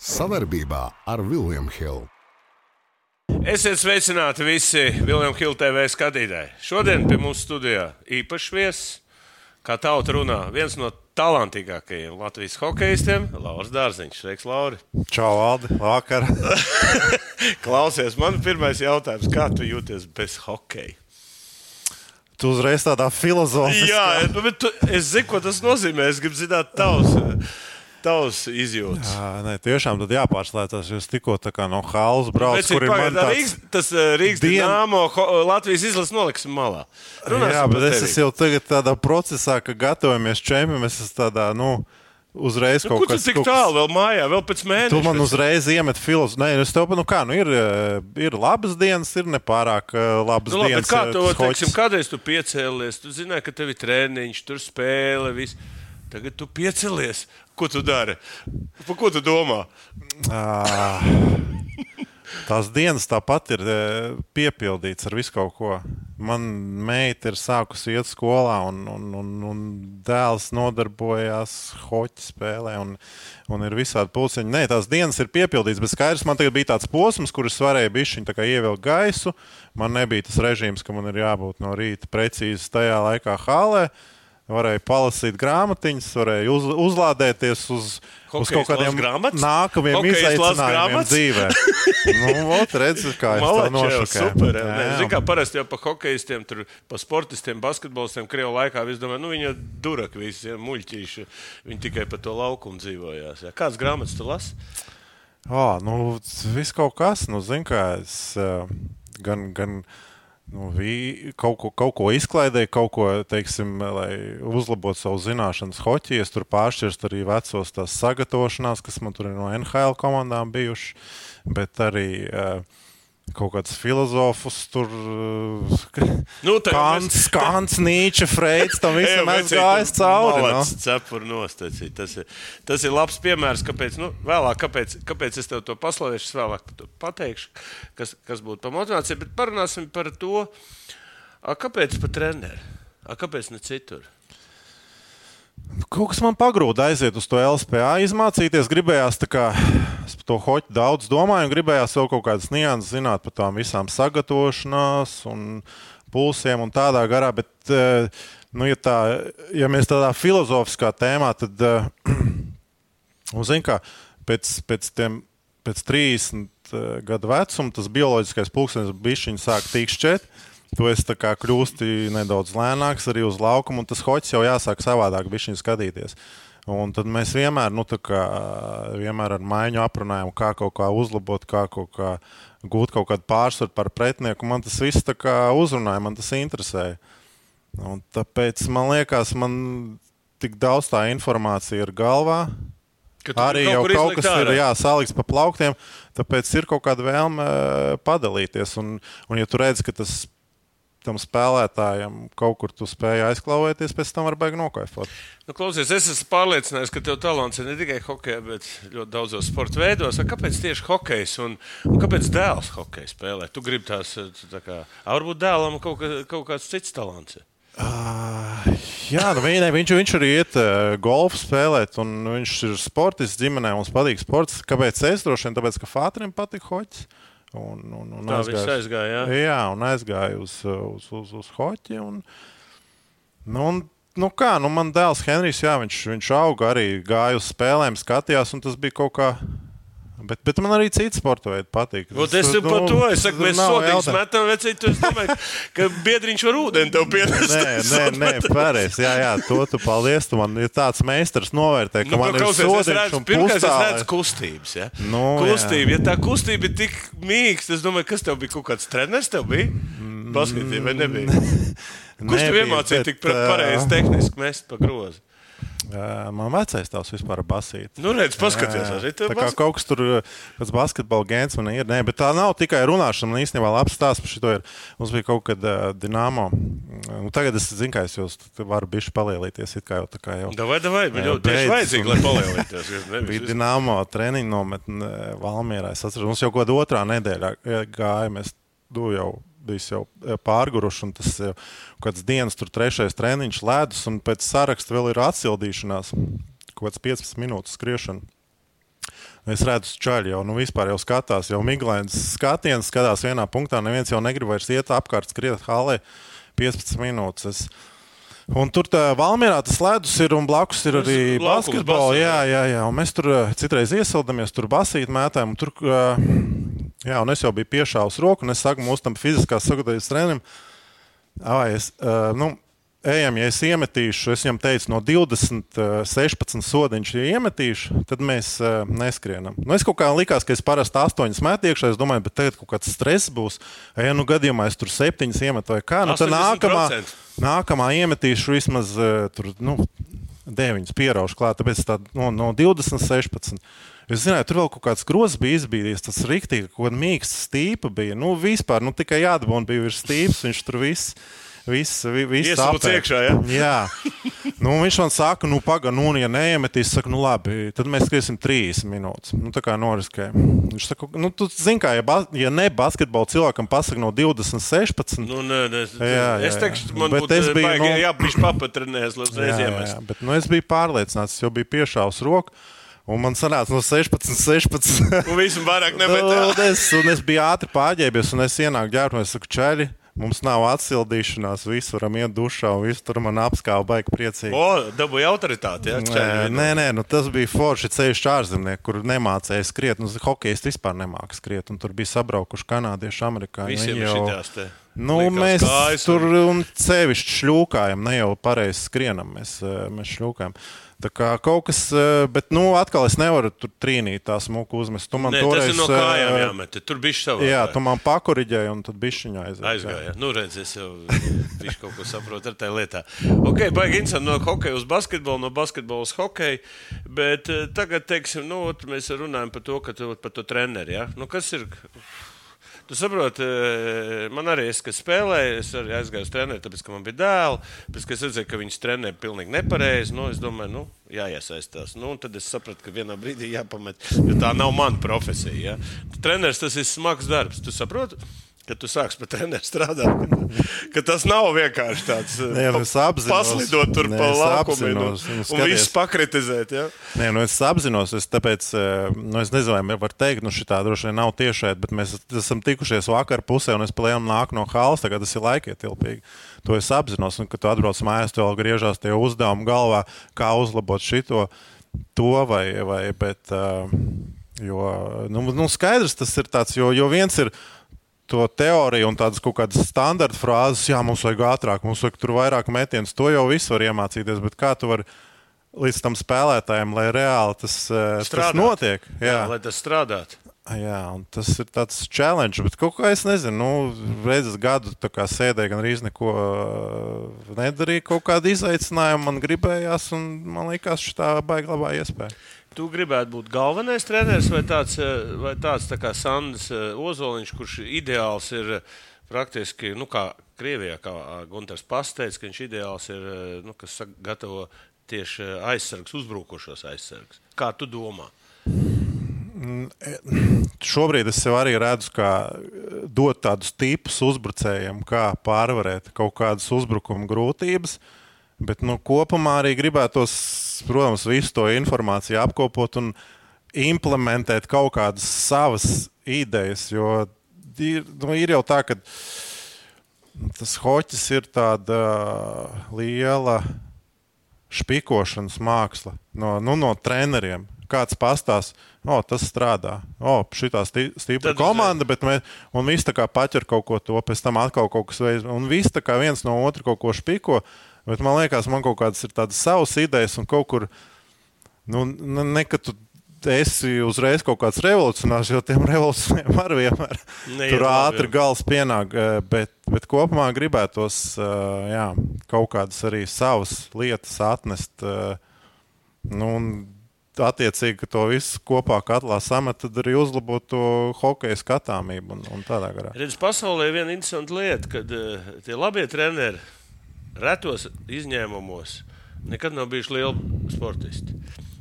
Savarbībā ar Vilniņu Hildu. Esiet sveicināti visi Vilniņu Hildu TV skatītāji. Šodien pie mums studijā īpašs viesis, kā tauta runā, viens no talantīgākajiem Latvijas hokeistiem - Lauris Dārziņš. Sveiks, Lauri! Čau, Aldi! Vakar! Klausies, man pirmais jautājums, kā tu jūties bez hokeja? Tu uzreiz tādā filozofijā. Jā, bet tu, es zinu, ko tas nozīmē. Es gribu zināt, tavs, tavs izjūtas. Jā, nē, tiešām tad jāpārslēdzas. Jūs tikko no Hāles braucat, kur ir tāds... Rīgas, tas uh, Rīgas dien... dīnāmo Latvijas izlases noliksim malā. Runāsim Jā, bet es esmu jau tagad tādā procesā, ka gatavojamies čempionam. Es esmu tādā, nu. Uzreiz nu, kaut kas tāds - tik tālu, vēl mājā, vēl pēc mēneša. Tu man uzreiz iemet filozofiju. Nē, es tev, nu kā, nu ir, ir labas dienas, ir nepārāk labas nu, labi, dienas. Kā tu, teiksim, kādreiz tu piecēlies, tu zināji, ka tev ir treniņš, tur spēle, viss. Tagad tu piecelies. Ko tu dari? Par ko tu domā? Ah. Tās dienas tāpat ir piepildītas ar visu kaut ko. Man meita ir sākusi iet skolā, un, un, un, un dēls nodarbojās hoķi spēlē, un, un ir visādi pulciņi. Nē, tās dienas ir piepildītas, bet skaidrs, man tagad bija tāds posms, kurš varēja bišķiņ ievilkt gaisu. Man nebija tas režīms, ka man ir jābūt no rīta precīzi tajā laikā hālē. Varēja palasīt grāmatiņas, varēja uz, uzlādēties uz, Hokejs uz kaut kādiem nākamiem Hokejs izaicinājumiem dzīvē. nu, ot, redz, kā es tā nošokēju. Super. Jā, jā. Zin, kā parasti jau pa hokejistiem, tur, pa sportistiem, basketbolistiem, Krievu laikā, es domāju, nu, viņi ir duraki visi, ja, muļķīši. Viņi tikai pa to laukumu dzīvojās. Jā. Kādas grāmatas tu lasi? Oh, nu, viss kaut kas, nu, zin kā, es gan, gan nu, vi, kaut, ko, kaut ko izklaidēju, kaut ko, teiksim, lai uzlabotu savu zināšanas hoķi. Es tur pāršķirstu arī vecos tās sagatavošanās, kas man tur ir no NHL komandām bijušas, bet arī uh, kaut kādus filozofus, tur nu, Kants, Kants, Nīča, Freids, tam visam gāju cauri. No? Cepur nostacīt. Tas ir, tas ir labs piemērs, kāpēc, nu, vēlāk, kāpēc, kāpēc es tev to paslavēšu, es vēlāk pateikšu, kas, kas būtu pa motivāciju, bet parunāsim par to, a, kāpēc pa treneri, a, kāpēc ne citur. Kaut kas man pagrūda aiziet uz to LSPA, izmācīties. Gribējās kā par to hoķi daudz domāju, un gribējās vēl kaut kādas nianses zināt par tām visām sagatavošanās un pulsiem un tādā garā. Bet, eh, nu, ja, tā, ja mēs tādā filozofiskā tēmā, tad, eh, nu, zin kā, pēc, pēc, tiem, pēc 30 eh, gadu vecuma tas bioloģiskais pulkstenis bišķiņš sāk tīkšķēt. Tu esi kļūsti nedaudz lēnāks arī uz laukuma, un tas hoķis jau jāsāk savādāk skatīties. Un tad mēs vienmēr, nu, kā, vienmēr ar maiņu aprunājam, kā kaut kā uzlabot, kā kaut kā gūt kaut kādu pārsvaru par pretinieku. Man tas viss uzrunāja, man tas interesēja. Un tāpēc man liekas, man tik daudz tā informācija ir galvā. Arī jau kaut kas ārā. ir jā, salikts pa plauktiem, tāpēc ir kaut kāda vēlme eh, padalīties. Un, un ja tu redz, ka tas tam spēlētājam kaut kur tu spēj aizklauvēties, pēc tam var baigi nokaifot. Nu, klausies, es esmu pārliecināts, ka tev talants ir ne tikai hokeja, bet ļoti daudzos sporta veidos. Kāpēc tieši hokejs un, un kāpēc dēls hokeja spēlē? Tu gribi tās, tā kā, varbūt dēlam kaut, kā, kaut kāds cits talants. Uh, jā, nu, viņai, viņš, viņš arī iet uh, golfu spēlēt, un viņš ir sportists ģimenē. Mums patīk sports. Kāpēc es droši vien? Tāpēc, ka Fātrim patīk hoķis. Un, un, un Tā aizgāju, aizgāja. Jā, jā un aizgāju uz, uz, uz, uz hoķi. Un, nu, un, nu kā, nu man dēls Henrijs, jā, viņš, viņš auga arī, gāja uz spēlēm, skatījās, un tas bija kaut kā Bet, bet man arī cits sporta veidi patīk. Ot, es jau par to es saku, mēs sodīgi metam, vecīt, tu domāju, ka biedriņš var ūdeni tev pienest. Nē, nē, nē, pareizi. Jā, jā, to tu paldies. Tu man ir tāds meistars novērtē, ka nu, man ir sodiņš un Pirmkārt, es redzu kustības. Ja? Nu, Kustība, ja tā kustība ir tik mīksta, es domāju, kas tev bija kaut kāds treneris tev bija? Basketī vai nebija? Kurš tev iemācīja tik pareizi tehniski mest pa grozu? Man vecais tās vispār basīt. Nu, redz, paskaties, arī. Tā kā kaut kas tur pēc basketbola gēns man ir. Nē, bet tā nav tikai runāšana. Man īstenībā labs stāsts par šo ir. Mums bija kaut kad uh, Dinamo. Nu, tagad es zinu, ka es jūs varu bišķi palielīties. It kā jau tā kā jau. Davai, davai, bet jau tieši vajadzīgi, lai palielīties. bija Dinamo treniņu nometne Valmierā. Es atceros, mums jau kaut kādā otrā nedēļā gāja. Mēs du jau bijis jau eh, pārguruši, un tas ir eh, kāds dienas, tur trešais treniņš, ledus, un pēc saraksta vēl ir atsildīšanās, kaut kāds 15 minūtes skriešana. Es redzu, čaļi jau nu, vispār jau skatās, jau miglēns skatiens, skatās vienā punktā. Neviens jau negrib vairs iet apkārt, skriet halē 15 minūtes. Es... Un tur Valmjerā tas ledus ir un blakus ir arī basketbols. Jā, jā, jā. Un mēs tur eh, citreiz iesildamies, tur basīt mētājam. un Tur, eh, jā, un es jau biju piešāvis roku, un es saku mūsu tam fiziskās sagatavošanās trenerim, Ai, es, uh, nu, ejam, ja es iemetīšu, es viņam teicu, no 20, uh, 16 sodiņš, ja iemetīšu, tad mēs uh, neskrienam. Nu, es kaut kā likās, ka es parasti 8 metu iekšā, es domāju, bet tagad kaut kāds stress būs. Ja nu gadījumā es tur 7 iemetu vai kā, nu tad nākamā, 80%. nākamā iemetīšu vismaz uh, tur, nu, 9 pieraušu klāt, tāpēc tā, no, no 20, 16. Es zināju, tur vēl kaut kāds grozs bija izbīdies. Tas rīktīgi, kaut kāda mīksta stīpa bija. Nu, vispār, nu, tikai jādabūna bija virs stīpas. Viņš tur viss. Viss, apēd. iekšā, ja? Jā. Nu, viņš man saka, nu, pagaidi, nu, ja neiemetīs, saka, nu, labi, tad mēs skriesim 30 minūtes. Nu, tā kā noriskējam. Viņš saka, nu, tu zini, kā, ja, bas, ja ne basketbola cilvēkam pasaka no 20, 16. Nu, nē, nē, es, Jā, jā, es teikšu, man Bet būtu es baigi, nu- jā, viņš papatrenēs, lai uzreiz iemest. bet nu, es biju pārliecināts, es jau biju piešāvis roku. Un man sanāca no 16, 16. Un visam vairāk Nu, nemetā. un es, un es biju ātri pārģērbies, un es ienāku ģērbties, es saku, čeļi, mums nav atsildīšanās, visi varam iet dušā, un viss tur man apskāva, baigi priecīgi. O, dabūja autoritāti, jā, Nē, čēļi. nē, nē nu, tas bija forši ceļš ārzemnieki, kur nemācīja skriet. Nu, Hokejs vispār nemāca skriet, un tur bija sabraukuši kanādieši, amerikāņi. Visiem jau- šitās te. Nu, likās mēs tur un- un sevišķi šļūkājam, ne jau pareizi skrienam. Mēs, eh, mēs šļūkājam. Tā kā kaut kas, eh, bet nu, atkal es nevaru tur trīnīt tās muku uzmest. Tu man Nē, tas toreiz, ir no kājām eh, jāmet. Tur bija savā. Jā, tu man pakuriģēji, un tad bišķiņā aizgāja. Aizgāja. Nu, redz, es jau viņš kaut ko saprotu ar tajā lietā. Ok, baigi interesanti no hokeja uz basketbolu, no basketbola uz hokeju. Bet eh, tagad, teiksim, nu, mēs runājam par to, ka tu par to treneri. Ja? Nu, kas ir? Tu saproti, eh, man arī es, kas spēlēju, es arī aizgāju uz treniņu, tāpēc, ka man bija dēls. Pēc tam es redzēju, ka viņš trenē pilnīgi nepareizi. Nu, es domāju, nu, jāiesaistās. Nu, tad es sapratu, ka vienā brīdī jāpamet, jo tā nav mana profesija. Ja? Treneris tas ir smags darbs. Tu saproti? Kad tu sāksi par treneru strādāt, ka, tas nav vienkārši tāds Nē, nu, apzinos. paslidot tur Nē, pa laukumiem un, un un visu pakritizēt. Ja? Nē, nu es apzinos, es tāpēc, eh, nu es nezinu, vai var teikt, nu šī tā droši vien nav tiešai, bet mēs esam tikušies vakar pusē, un es plēnu nāku no halas, tagad tas ir laikietilpīgi. To es apzinos, un kad tu atbrauc mājās, tu vēl griežās tie uzdevumi galvā, kā uzlabot šito, to vai, vai bet, eh, jo, nu, nu skaidrs tas ir tāds, jo, jo viens ir to teoriju un tādas kaut kādas standarta frāzes, jā, mums vajag ātrāk, mums vajag tur vairāk metienus. To jau viss var iemācīties, bet kā tu vari līdz tam spēlētājiem, lai reāli tas, eh, tas Strādāt. notiek? Jā, Jā, lai tas strādātu. jā, un tas ir tāds challenge, bet kaut kā es nezinu, nu, reizes gadu sēdēju, gan arī neko eh, nedarīju, kaut kādu izaicinājumu man gribējās, un man liekas, šī tā baigta labā iespēja. Tu gribētu būt galvenais treneris vai tāds, eh, vai tāds tā kā Sandrs eh, Ozoliņš, kurš ideāls ir eh, praktiski, nu, kā Krievijā, kā Gunārs Pasteicis, ka viņš ideāls ir, nu, kas gatavo tieši aizsargs, uzbrukošos aizsargs. Kā tu domā? Šobrīd es sev arī redzu, kā dot tādus tipus uzbrucējiem, kā pārvarēt kaut kādas uzbrukuma grūtības. Bet nu, kopumā arī gribētos, protams, visu to informāciju apkopot un implementēt kaut kādas savas idejas. Jo ir, nu, ir jau tā, ka tas hoķis ir tāda liela špikošanas māksla no, nu, no treneriem. Kāds pastāsta, o, tas strādā. O, šī tā stipra komanda, bet mēs, un viss tā kā paķer kaut ko to, pēc tam atkal kaut kas veids, un viss tā kā viens no otra kaut ko špiko. Bet man liekas, man kaut kādas ir tādas savas idejas, un kaut kur, nu, ne, ka tu esi uzreiz kaut kāds revolucionārs, jo tiem revolucionāriem arī vienmēr Neiet tur ātri jā. gals pienāk. eh, Bet, bet kopumā gribētos eh, jā, kaut kādas arī savas lietas atnest. eh, Nu, un attiecīgi, to visu kopā katlā samet, tad arī uzlabot to hokeja skatāmību un, un tādā garā. Redz, pasaulē ir viena interesanta lieta, kad uh, tie labie treneri retos izņēmumos nekad nav bijuši lieli sportisti.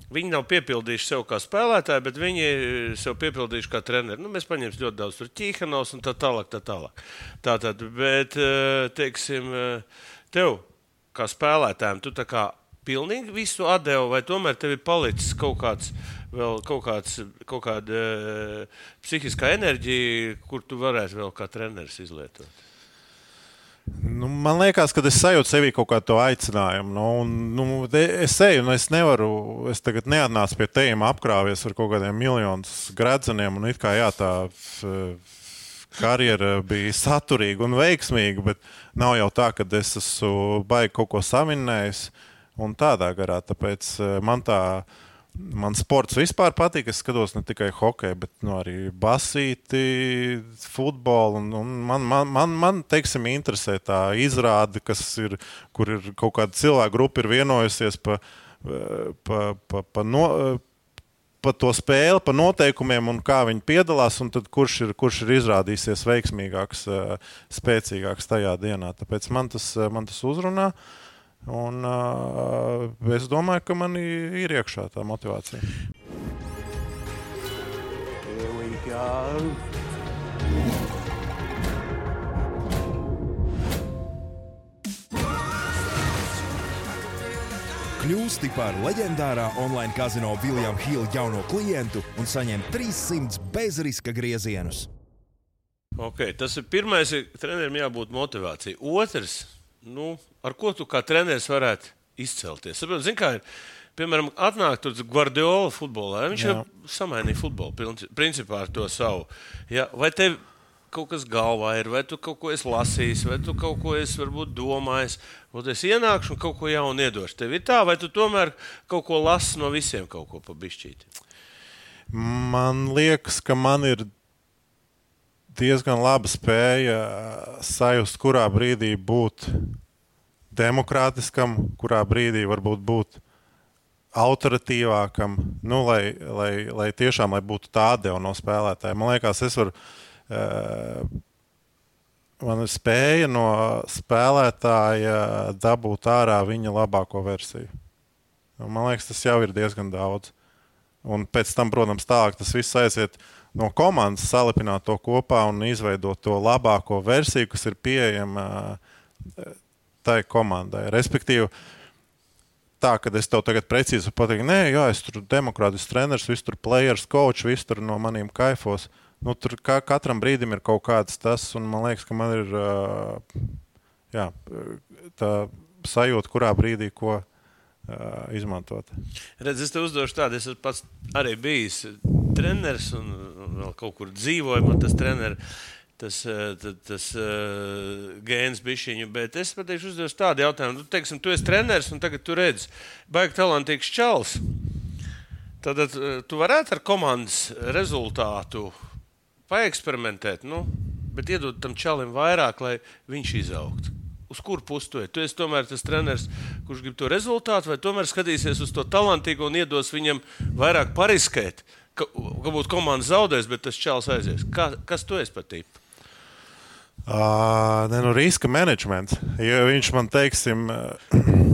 Viņi nav piepildījuši sev kā spēlētāji, bet viņi eh, sev piepildījuši kā treneri. Nu, mēs paņemsim ļoti daudz ķīhanos un tā tālāk. Tā tālāk. Tātad, bet, eh, teiksim, eh, tev kā spēlētājiem, tu tā kā pilnīgi visu atdevu, vai tomēr tev ir palicis kaut kāds, vēl kaut kāds, kaut kāda uh, psihiskā enerģija, kur tu varētu vēl kā treneris izlietot? Nu, man liekas, ka es sajūtu sevī kaut kādu aicinājumu. Nu, un, nu, es eju, un es nevaru, es tagad neatnācu pie tiem apkrāpies ar kaut kādiem miljoniem gradzeniem. Un it kā jā, tā karjera bija saturīga un veiksmīga, bet nav jau tā, ka es esmu baigi kaut ko savinnējis un tādā garā. Tāpēc eh, man tā ir Man sports vispār patīk. Es skatos ne tikai hokeju, bet nu, arī basīti, futbolu. Un, un man, man, man, man teiksim, interesē tā izrāde, ir, kur ir kaut kāda cilvēka grupa vienojusies par pa, pa, pa no, pa to spēli, pa noteikumiem un kā viņi piedalās, un kurš ir, kurš ir izrādīsies veiksmīgāks, spēcīgāks tajā dienā. Tāpēc man tas, man tas uzrunā. Uh, Un, uh, es domāju, ka man ir iekšā tā motivācija. Kļūsti par leģendārā online kazino Viljama Hila jauno klientu un saņem 300 bezriska griezienus. Okay, tas ir pirmais, trenerim jābūt motivācijai. Otrs, nu, ar ko tu kā treneris varētu izcelties? Saprot, zin, kā ir, piemēram, atnāk tur Guardiola futbolā. Viņš Jā. jau samainīja futbolu principā ar to savu. Ja? Vai tev kaut kas galvā ir, vai tu kaut ko esi lasījis, vai tu kaut ko esi varbūt domājis, vai es ienākšu un kaut ko jaunu iedošu. Tev ir tā, vai tu tomēr kaut ko lasi no visiem kaut ko pabišķīt? Man liekas, ka man ir diezgan laba spēja sajust, kurā brīdī būt demokrātiskam, kurā brīdī varbūt būt autoritīvākam, nu, lai, lai, lai tiešām lai būtu tāda no spēlētāja. Man liekas, es varu. Uh, man ir spēja no spēlētāja dabūt ārā viņa labāko versiju. Man liekas, tas jau ir diezgan daudz. Un pēc tam, protams, tālāk tas viss aiziet uh, no komandas salipināt to kopā un izveidot to labāko versiju, kas ir pieejama eh, tai komandai. Respektīvi, tā, ka es tev tagad precīzi pateiktu, nē, jā, es tur demokrātisks treneris, viss tur players, coach, viss tur no maniem kaifos. Nu, tur ka, katram brīdim ir kaut kāds tas, un man liekas, ka man ir eh, jā, tā sajūta, kurā brīdī ko izmantot. Redz, es te uzdošu tādu, es esmu pats arī bijis treneris un, vēl kaut kur dzīvoju, man tas treneris. Tas, tas, tas uh, gēns bišķiņu, bet es pateikšu, uzdos tādu jautājumu. Tu, teiksim, tu esi treneris un tagad tu redzi, baigi talantīgs čels. Tad tu varētu ar komandas rezultātu paeksperimentēt, nu, bet iedot tam čalim vairāk, lai viņš izaugtu uz kuru pusi tu ej. Tu esi tomēr tas treneris, kurš grib to rezultātu, vai tomēr skatīsies uz to talantīgo un iedos viņam vairāk pariskēt. Ka, ka būtu komanda zaudēs, bet tas čels aizies. Kā, kas tu esi pat tipi? Uh, ne, nu, riska menedžments. Ja viņš man teiksim,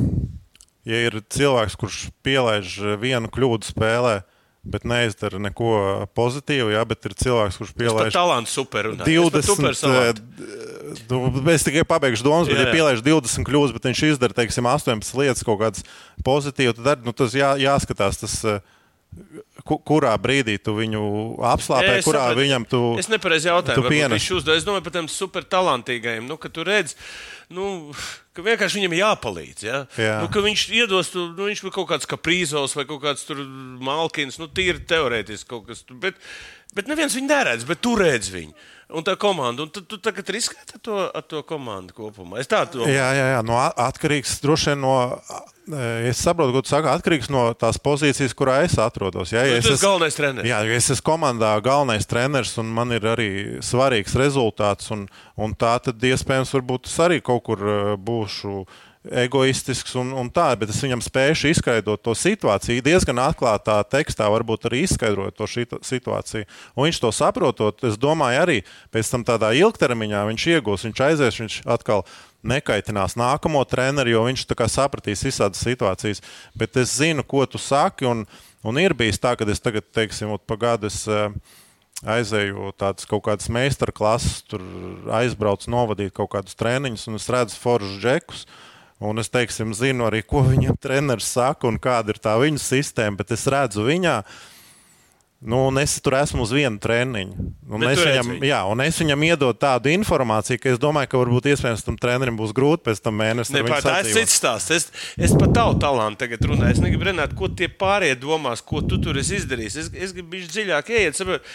ja ir cilvēks, kurš pielaiž vienu kļūdu spēlē, bet neizdara neko pozitīvu, jā, bet ir cilvēks, kurš pielaiž talantu super. 20, super nu, es tikai pabeigšu domas, bet, jā, jā. ja pielaiž 20 kļūdas, bet viņš izdara, teiksim, 18 lietas kaut kādas pozitīvas, tad nu, tas jā, jāskatās. Tas, kurā brīdī tu viņu apslāpē, es kurā sapratu, viņam tu. Es nepareizi jautāju, kāpēc viņš uzdod. Es domāju par tiem super talantīgajiem, nu, ka tu redz. Nu, ka vienkārši viņam jāpalīdz. Ja? Jā. Nu, viņš iedos, tu, nu, viņš ir kaut kāds kaprīzos vai kaut kāds malkins, nu, tīri teorētiski kaut kas. Bet, bet neviens viņu neredz, bet tu redz viņu un tā komanda. Un tu, tu tagad riskē ar to, ar to komandu kopumā. Es tādu domāju. Jā, jā, jā. No, atkarīgs droši vien no. Es saprotu, ko tu saki. Atkarīgs no tās pozīcijas, kurā es atrodos. Jā, ja es esmu galvenais treneris. Jā, es esmu komandā galvenais treneris un man ir arī svarīgs rezultāts. Un, un tā tad iespējams, varbūt es arī kaut kur būšu egoistisks un, un tā, bet es viņam spēju izskaidrot to situāciju. Diezgan atklātā tekstā, varbūt arī izskaidrot to situāciju. Un viņš to saprotot, es domāju, arī pēc tam tādā ilgtermiņā viņš iegūs, viņš aizies, viņš atkal nekaitinās nākamo treneru, jo viņš sapratīs visādas situācijas. Bet es zinu, ko tu saki, un, un ir bijis tā, ka es tagad, teiksim, pa gadu es, uh, aizēju tādas kaut kādas meistarklases, tur aizbraucu, novadīt kaut kādus treniņus, un es redzu foršus džekus. Uh, Un es teiksim, zinu arī, ko viņam treneris saka un kāda ir tā viņa sistēma, bet es redzu viņā. Nu, un es tur esmu uz vienu treniņu. Un Bet es, viņam, viņu. jā, un es viņam iedodu tādu informāciju, ka es domāju, ka varbūt iespējams tam trenerim būs grūti pēc tam mēnesim. Ne, pār, tā ir cits stāsts. Es, es par tavu talantu tagad runāju. Es negribu runāt, ko tie pārējie domās, ko tu tur esi izdarījis. Es, es gribu dziļāk ieiet. Saprot,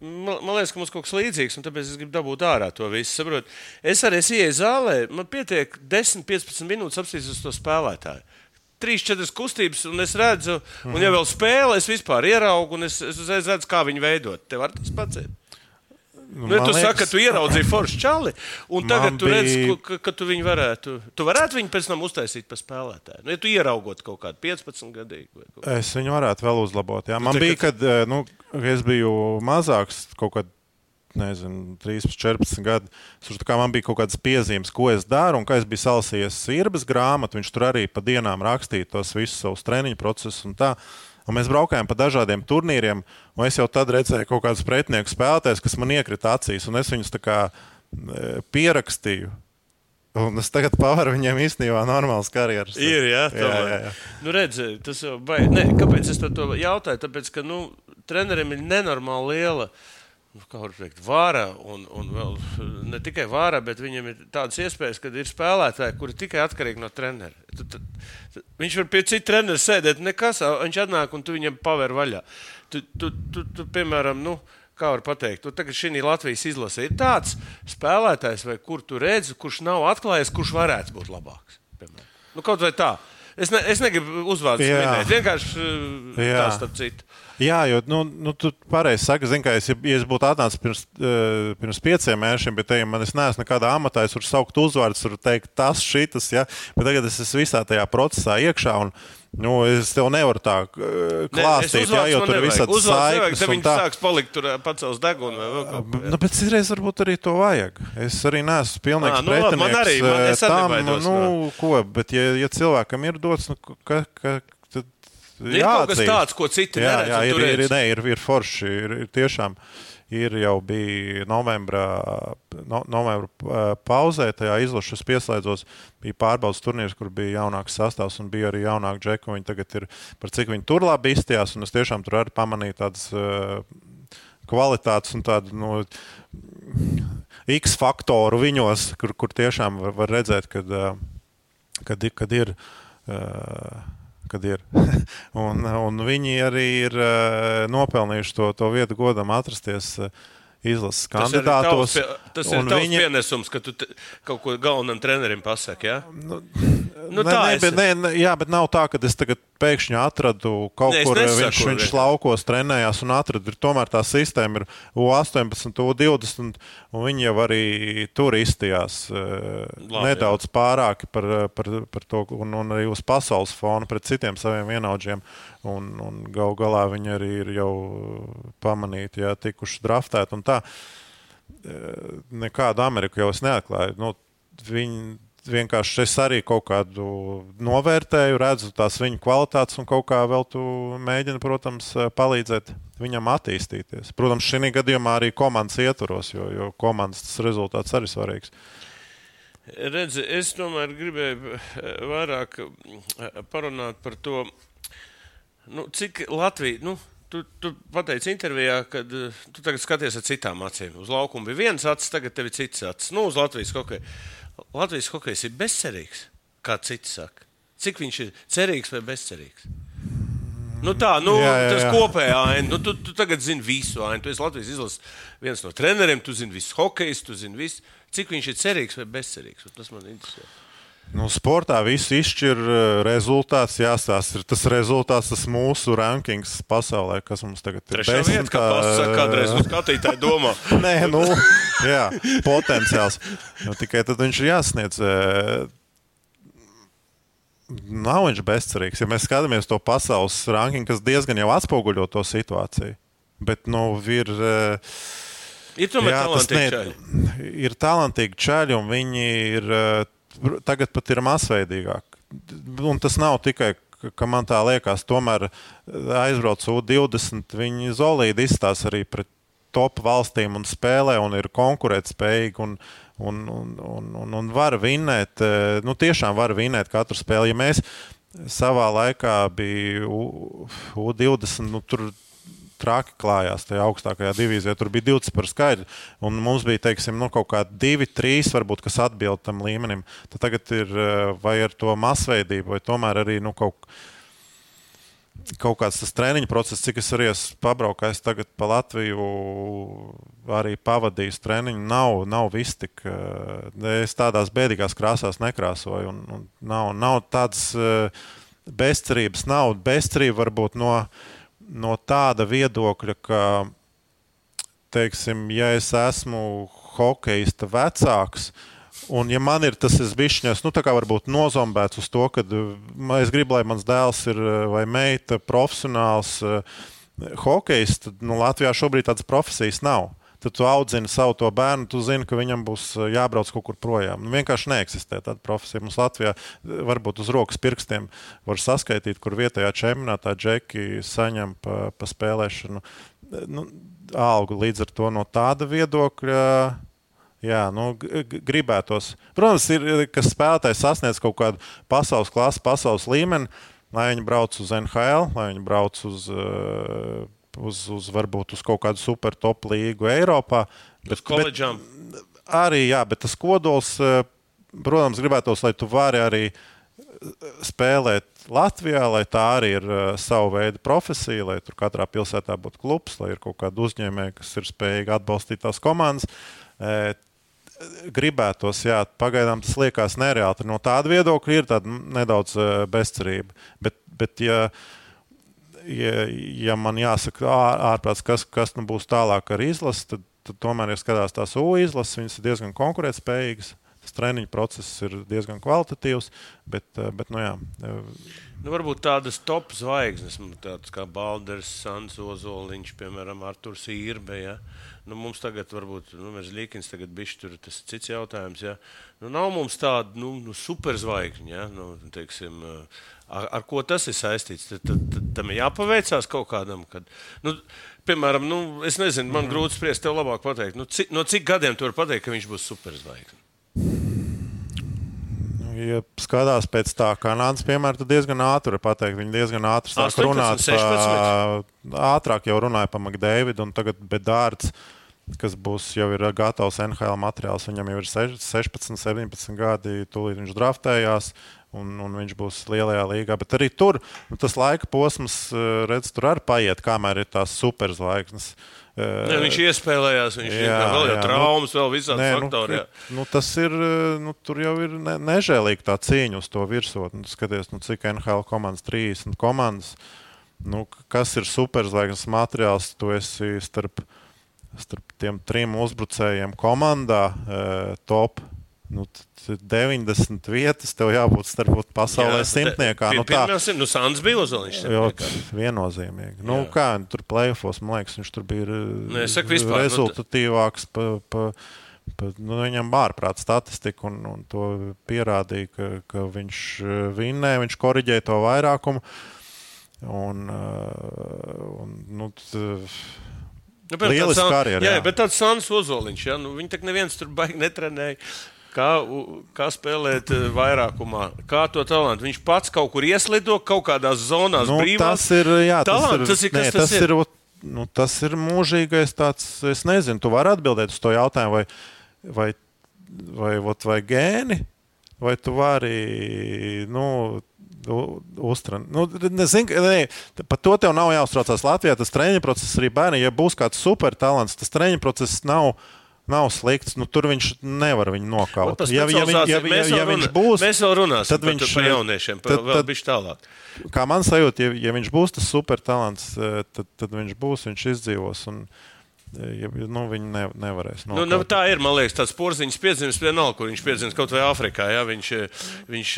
man, man liekas, ka mums kaut kas līdzīgs, un tāpēc es gribu dabūt ārā to visu. Saprot, es arī ieeju zālē, man pietiek 10, 15 minūtes apstīties uz to spēlētāju. Trīs, četras kustības, un es redzu, un ja vēl spēle, es vispār ieraugu, un es, es uzreiz redzu, kā viņi veidot. Tev var tas pats. Nu, ja tu saki, ka tu ieraudzīji foršu čali, un tagad Man tu bija- ka, ka, ka tu viņu varētu, tu varētu viņu pēc tam uztaisīt par spēlētāju. Nu, ja tu ieraugot kaut kādu 15 gadīgu vai kaut ko Es viņu varētu vēl uzlabot. Jā. Man tā bija, kad eh, nu, es biju mazāks, kaut kad nezinu, 13, 14 gadi. Tur man bija kaut kādas piezīmes, ko es daru, un kā es biju salasījies Irbas grāmatu. Viņš tur arī pa dienām rakstīja tos visus savus treniņu procesus un mēs braukājām pa dažādiem turnīriem, un es jau tad redzēju kaut kādus pretinieku spēlētājus, kas man iekrita acīs, un es viņus tā kā e, pierakstīju. Un es tagad pavaru viņiem īstenībā normāls karjeras. Ir, jā, jā, jā, jā. Nu, redzi, tas jau baigi. Nē, kāpēc es to jautāju? Tāpēc, ka nu, trenerim ir nenormāli liela. Nu, kā var teikt, vāra, un, un vēl ne tikai vāra, bet viņam ir tādas iespējas, ka ir spēlētāji, kuri tikai atkarīgi no treneru. Viņš var pie cita treneru sēdēt, nekas, viņš atnāk un tu viņam paver vaļā. Tu, tu, tu, tu piemēram, nu, kā var pateikt, tu tagad šī Latvijas izlase ir tāds spēlētājs, vai kur tu redzi, kurš nav atklājies, kurš varētu būt labāks. Piemēram. Nu, kaut vai tā. Es, ne, es negribu uzvārdus Jā. minēt, vienkārši tā starp citu. Jā, jo nu, nu, tu pareizi saki, zini, ka es, ja ja es būtu atnācis pirms, uh, pirms pieciem mēnešiem, bet te, man es neesmu nekādā amatā, es varu saukt uzvārdus, varu teikt tas, šitas, ja? bet tagad es esmu visā tajā procesā iekšā. Un, Nu, es tev nevaru tā es klāstīt, jā, uzvārdus jo tur ir visādi saiknes. Tad tā. sāks palikt tur pacels degunu vai vēl kaut ko. Nu, bet citreiz varbūt arī to vajag. Es arī neesmu pilnīgs Ā, nu labi, man arī, man- tam, nu, no- ko, bet ja, ja cilvēkam ir dots, nu, ka, ka, Ir kaut kas jāatzīst. tāds, ko citi jā, neredz, jā, ir, ir, ne, ir, ir forši. Ir, ir tiešām ir jau bija novembrā, no, novembra pauzē, tajā izlaša es pieslēdzos. Bija pārbaudas turnīrs, kur bija jaunāks sastāvs un bija arī jaunāki džeki. un Viņi tagad ir par cik viņi tur labi izstījās. un Es tiešām tur arī pamanīju tādas uh, kvalitātes un tādu. Nu, X faktoru viņos, kur, kur tiešām var, var redzēt, kad, uh, kad, ir- kad ir. Uh, kad ir. un, un viņi arī ir uh, nopelnījuši to, to vietu godam atrasties uh, izlases Tas ir kandidātos. tavs pie- Tas ir un tavs viņi- pienesums, ka tu te, kaut ko galvenam trenerim pasaki. Ja? Nu, Nu, nē, es- bet, nē, nē, jā, bet nav tā, ka es tagad pēkšņi atradu kaut Nē, es kur, nesaku, viņš, viņš laukos trenējās un atradu. Ir, tomēr tā sistēma ir U18, U20, un viņi jau arī tur izstījās Labi, Labi, nedaudz pārāki par, par, par to, un, un arī uz pasaules fona pret citiem saviem vienaudžiem. Un, un gal galā viņi arī ir jau pamanīti, ja tikuši draftēti un tā. Eh, Nekādu Ameriku jau es neatklāju. Nu, viņi vienkārši es arī kaut kādu novērtēju, redzu tās viņa kvalitātes un kaut kā vēl tu mēģini, protams, palīdzēt viņam attīstīties. Protams, šī gadījumā arī komandas ietvaros, jo, jo komandas rezultāts arī svarīgs. Redzi, es tomēr gribēju eh, vairāk parunāt par to, nu, cik Latvija. Nu, Tu, tu pateici intervijā, ka tu tagad skaties ar citām acīm. Uz laukuma bija viens acis, tagad tev ir cits acis. Nu, uz Latvijas hokeja. Latvijas hokejs ir bezcerīgs, kā citi saka. Cik viņš ir cerīgs vai bezcerīgs? Nu tā, nu, jā, Jā, jā, tas jā. kopējā aina. Nu, tu, tu tagad zini visu ainu. Tu esi Latvijas izlases viens no treneriem, tu zini visu hokejus, tu zini visu. Cik viņš ir cerīgs vai bezcerīgs? Un Tas man interesē. Nu, sportā viss izšķir eh, rezultāts. Jāstāsta, ir tas rezultāts, tas mūsu rankings pasaulē, kas mums tagad ir. Trešā vieta, kā valsts saka, kādreiz uz skatītāju domā. Nē, nu, jā, potenciāls. Nu, tikai tad viņš ir jāsniedz. eh, Nav viņš bezcerīgs. Ja mēs skatāmies to pasaules rankingu, kas diezgan jau atspoguļo to situāciju. Bet, nu, ir. eh, Ir tomēr Jā, tas talantīgi ne- čaļi. ir talantīgi čaļi, un viņi ir eh, tagad pat ir masveidīgāki. Un tas nav tikai, ka- man tā liekas, tomēr eh, aizbrauc U20, viņi zolīdi izstāsta arī pret top valstīm un spēlē un ir konkurētspējīgi. Un, un, un, un, un, var vinēt, eh, nu, tiešām var vinēt katru spēli. Ja mēs savā laikā bija U20, nu, tur traki klājās tajā augstākajā divīzijā. Tur bija 20 par skaidru. Un mums bija teiksim, nu, kaut kādi divi, trīs, varbūt, kas atbild tam līmenim. Tad tagad ir eh, vai ar to masveidību, vai tomēr arī nu, kaut kā kaut kāds tas treniņa process, cik es arī esmu pabraukājis tagad pa Latviju, arī pavadījis treniņu, nav, nav viss tik. Eh, es tādās bēdīgās krāsās nekrāsoju. Un, un nav, nav tādas eh, bezcerības, nav bezcerība varbūt no, no tāda viedokļa, ka, teiksim, ja es esmu hokeista vecāks, Un, ja man ir tas izbišķiņas, nu, tā kā varbūt nozombēts uz to, ka es gribu, lai mans dēls ir vai meita profesionāls uh, hokejs, tad nu, Latvijā šobrīd tādas profesijas nav. Tad tu audzini savu to bērnu, tu zini, ka viņam būs jābrauc kaut kur projām. Nu, vienkārši neeksistē tāda profesija. Mums Latvijā varbūt uz rokas pirkstiem var saskaitīt, kur vietējā čempionātā džeki saņem pa, pa spēlēšanu nu, algu. Līdz ar to no tāda viedokļa Jā, nu, gribētos. Protams, ir, kas spēlētājs sasniedz kaut kādu pasaules klasu, pasaules līmeni, lai viņi brauc uz NHL, lai viņi brauc uz, uh, uz, uz varbūt uz kaut kādu super top līgu Eiropā. Bet, bet, arī, jā, bet tas kodols, uh, protams, gribētos, lai tu vari arī uh, spēlēt Latvijā, lai tā arī ir uh, sava veida profesija, lai tur katrā pilsētā būtu klubs, lai ir kaut kāda uzņēmēja, kas ir spējīga atbalstīt tās komandas gribētos, jā, pagaidām tas liekas nereāli. No tāda viedokļa ir nedaudz eh, bezcerība. Bet, bet ja, ja, ja man jāsaka ārprāts, kas, kas nu būs tālāk ar izlasi, tad, tad tomēr, ja skatās tās U izlases, viņas ir diezgan konkurētspējīgas. Tas treniņu process ir diezgan kvalitatīvs, bet, eh, bet nu jā. Nu, varbūt tādas top zvaigznes, nu, tādas kā Balders, Sans Ozoliņš, piemēram, Arturs Īrbe. Ja? Nu, mums tagad, varbūt, nu, mēs Līkins tagad bišķi tur, tas ir cits jautājums. Ja? Nu, nav mums tāda, nu, nu superzvaigžņa, ja? nu, teiksim, ar, ar ko tas ir saistīts. Tad, tad, tad tam ir jāpaveicās kaut kādam, kad, nu, piemēram, nu, es nezinu, man mm. grūti spriest, tev labāk pateikt, nu, cik, no cik gadiem tu vari pateikt, ka viņš būs superzvaigzne? ja skatās pēc tā Kanādas piemēra, tad diezgan ātri var pateikt. Viņi diezgan ātri sāk 18, runāt. 16. Pa, ātrāk jau runāja par McDavidu un tagad Bedārds. Kas būs jau ir gatavs NHL materiāls. Viņam jau ir 16, 17 gadi. Tūlīt viņš draftējās, un, un viņš būs lielajā līgā. Bet arī tur nu, tas laika posms, redz, tur arī paiet, kamēr ir tās superzvaigznes. Ne, viņš iespējējās, viņš jā, vēl jau traumas, nu, vēl visādi nē, faktori. Nu, nu, tas ir, nu, tur jau ir ne, nežēlīgi tā cīņa uz to virsotni. Nu, skaties, nu, cik NHL komandas, 30 komandas, nu, kas ir superzvaigznes materiāls, tu esi starp, starp tiem trim uzbrucējiem komandā eh, top Nu, 90 vietas tev jābūt starp pasaulē Jā, simtniekā. Nu, tā jau nu, Sandrs bija Ozoliņš. Viennozīmīgi. Nu, kā, tur plēfos, man liekas, viņš tur bija nu, saku, vispār, rezultatīvāks. Pa, pa, pa, nu, viņam ārprāt statistika un, un to pierādīja, ka, ka viņš eh, vinnēja, viņš koriģēja to vairākumu. Un, eh, un, nu, Nu, Lieliski karjeras. Jā, jā, bet tāds Sandrs Ozoliņš, ja, nu, viņi tak neviens tur baigi netrenēja kā, kā spēlēt eh, vairākumā, kā to talantu. Viņš pats kaut kur ieslido kaut kādās zonās, nu, brīvās. Tas ir, jā, Talent, tas ir, tas ir, nē, tas, tas ir, ir nu, tas ir mūžīgais tāds, es nezinu, tu vari atbildēt uz to jautājumu, vai, vai, vai, vai, vai gēni, vai tu vari, nu, uztrenēt. Nu, nezinu, ne, par to tev nav jāuztraucās Latvijā. Tas treniņa process arī bērniem, ja būs kāds supertalants, tas treniņa process nav nav slikts. Nu, tur viņš nevar viņu nokaut. Ja, ja, ja, ja, ja, ja viņš būs, mēs vēl runāsim tad viņš, par jauniešiem, par, tad, bišķi tālāk. Kā man sajūta, ja, ja viņš būs tas supertalants, eh, tad, tad viņš būs, viņš izdzīvos. Un, Ja, nu, viņi ne, nevarēs. Nu, nu, tā ir. Liekas, tas porziņš piedzimis vienalga, kur viņš piedzimis kaut vai Āfrikā. Jā, viņš, viņš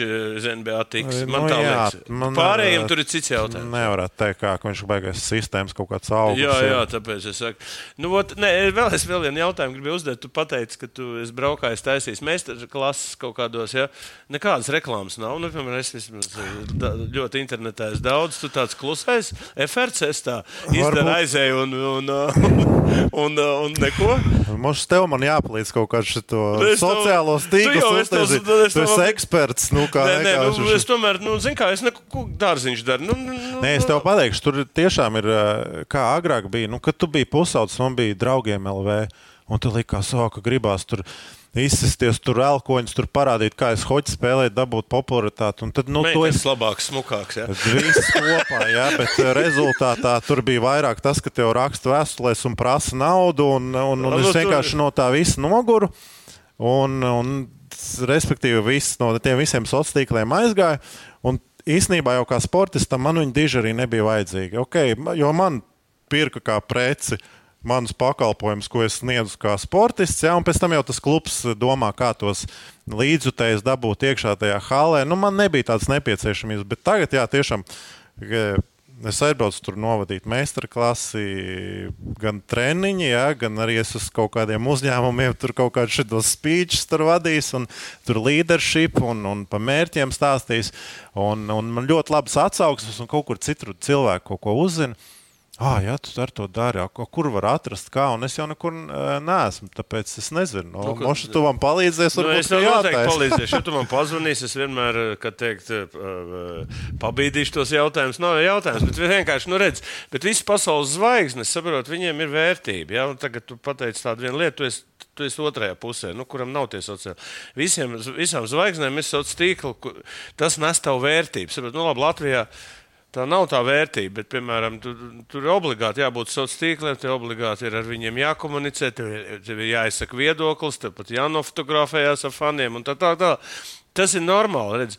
ZNBA tiks. Man nu, tā jā, liekas. Man Pārējiem tur ir cits jautājums. Nevarētu teikt, kā viņš baigās sistēmas kaut kāds augsts. Jā, jā, tāpēc es saku. Nu, ot, nē, vēl es vēl vienu jautājumu gribu uzdot. Tu pateici, ka tu esi braukājis taisījis meistara klases kaut kādos, ja nekādas reklāmas nav. Nu, piemēram, es vismaz da, ļoti internetā esmu daudz. Tu tāds klusais, FRC tā izdara aizēju un, un, un un, uh, un neko. Mums tev man jāpalīdz kaut kā šo Nu, es tev- jau tīklus. es tev- uztaisīt. tu- es Tu esi tev- eksperts. Nu, kā Nē, nē, nu, es tomēr, nu, zinu, kā es neko dārziņš daru. Nu, nu, nu, Nē, es tev pateikšu, tur tiešām ir eh, kā agrāk bija. Nu, kad tu biji pusaudzis, man bija draugiem LV, un tu likās, oh, ka gribās tur izsisties, tur elkoņus, tur parādīt, kā es hoķi spēlēju, dabūt popularitāti. Un tad, nu, tu Meitenes esi labāks, smukāks. Ja? Viss kopā, jā, bet eh, rezultātā tur bija vairāk tas, ka tev raksta vēstulēs un prasa naudu, un, un, un es vienkārši no tā visa noguru. Un, un, respektīvi, viss no tiem visiem sociāliem tīkliem aizgāja. Un īsnībā jau kā sportistam man viņa diži arī nebija vajadzīga. Okay, jo man pirka kā preci manus pakalpojumus, ko es sniedzu kā sportists, ja, un pēc tam jau tas klubs domā, kā tos līdzjutējus dabūt iekšā tajā halē. Nu, man nebija tādas nepieciešamības, bet tagad, jā, tiešām. eh, Es aizbraucu tur novadīt meistarklasi, gan treniņi, jā, gan arī es uz kaut kādiem uzņēmumiem, tur kaut kādus šādos speeches tur vadījis, un tur leadership un, un par mērķiem stāstījis. Un, un man ļoti labas atsauksmes, un kaut kur citur cilvēki kaut ko uzzina. Ah, jā, tu ar to dari. Kur var atrast, kā? Un es jau nekur uh, neesmu, tāpēc es nezinu. No, Nu, nu, ka- Moši, tu man palīdzēsi. Nu, es tev noteikti palīdzēšu. Ja tu man pazvanīsi, es vienmēr, eh, kad teikt, eh, pabīdīšu tos jautājumus. Nav jau jautājums, bet vienkārši, nu, redz, bet visi pasaules zvaigznes, saprot, viņiem ir vērtība. Ja? Un tagad tu pateici tādu vienu lietu, tu esi, tu esi otrajā pusē, nu, kuram nav tie sociāli. Visiem, visām zvaigznēm ir sociāls tīkls, tas nes tev vērtību. Saprot, nu, labi, Latvijā. Tā nav tā vērtība, bet, piemēram, tu, tur ir obligāti jābūt sociāliem tīkliem, tev obligāti ir ar viņiem jākomunicē, tev, ir- tev ir jāizsaka viedoklis, tev pat jānofotografējas ar faniem un tā tā. tā. Tas ir normāli. Redz.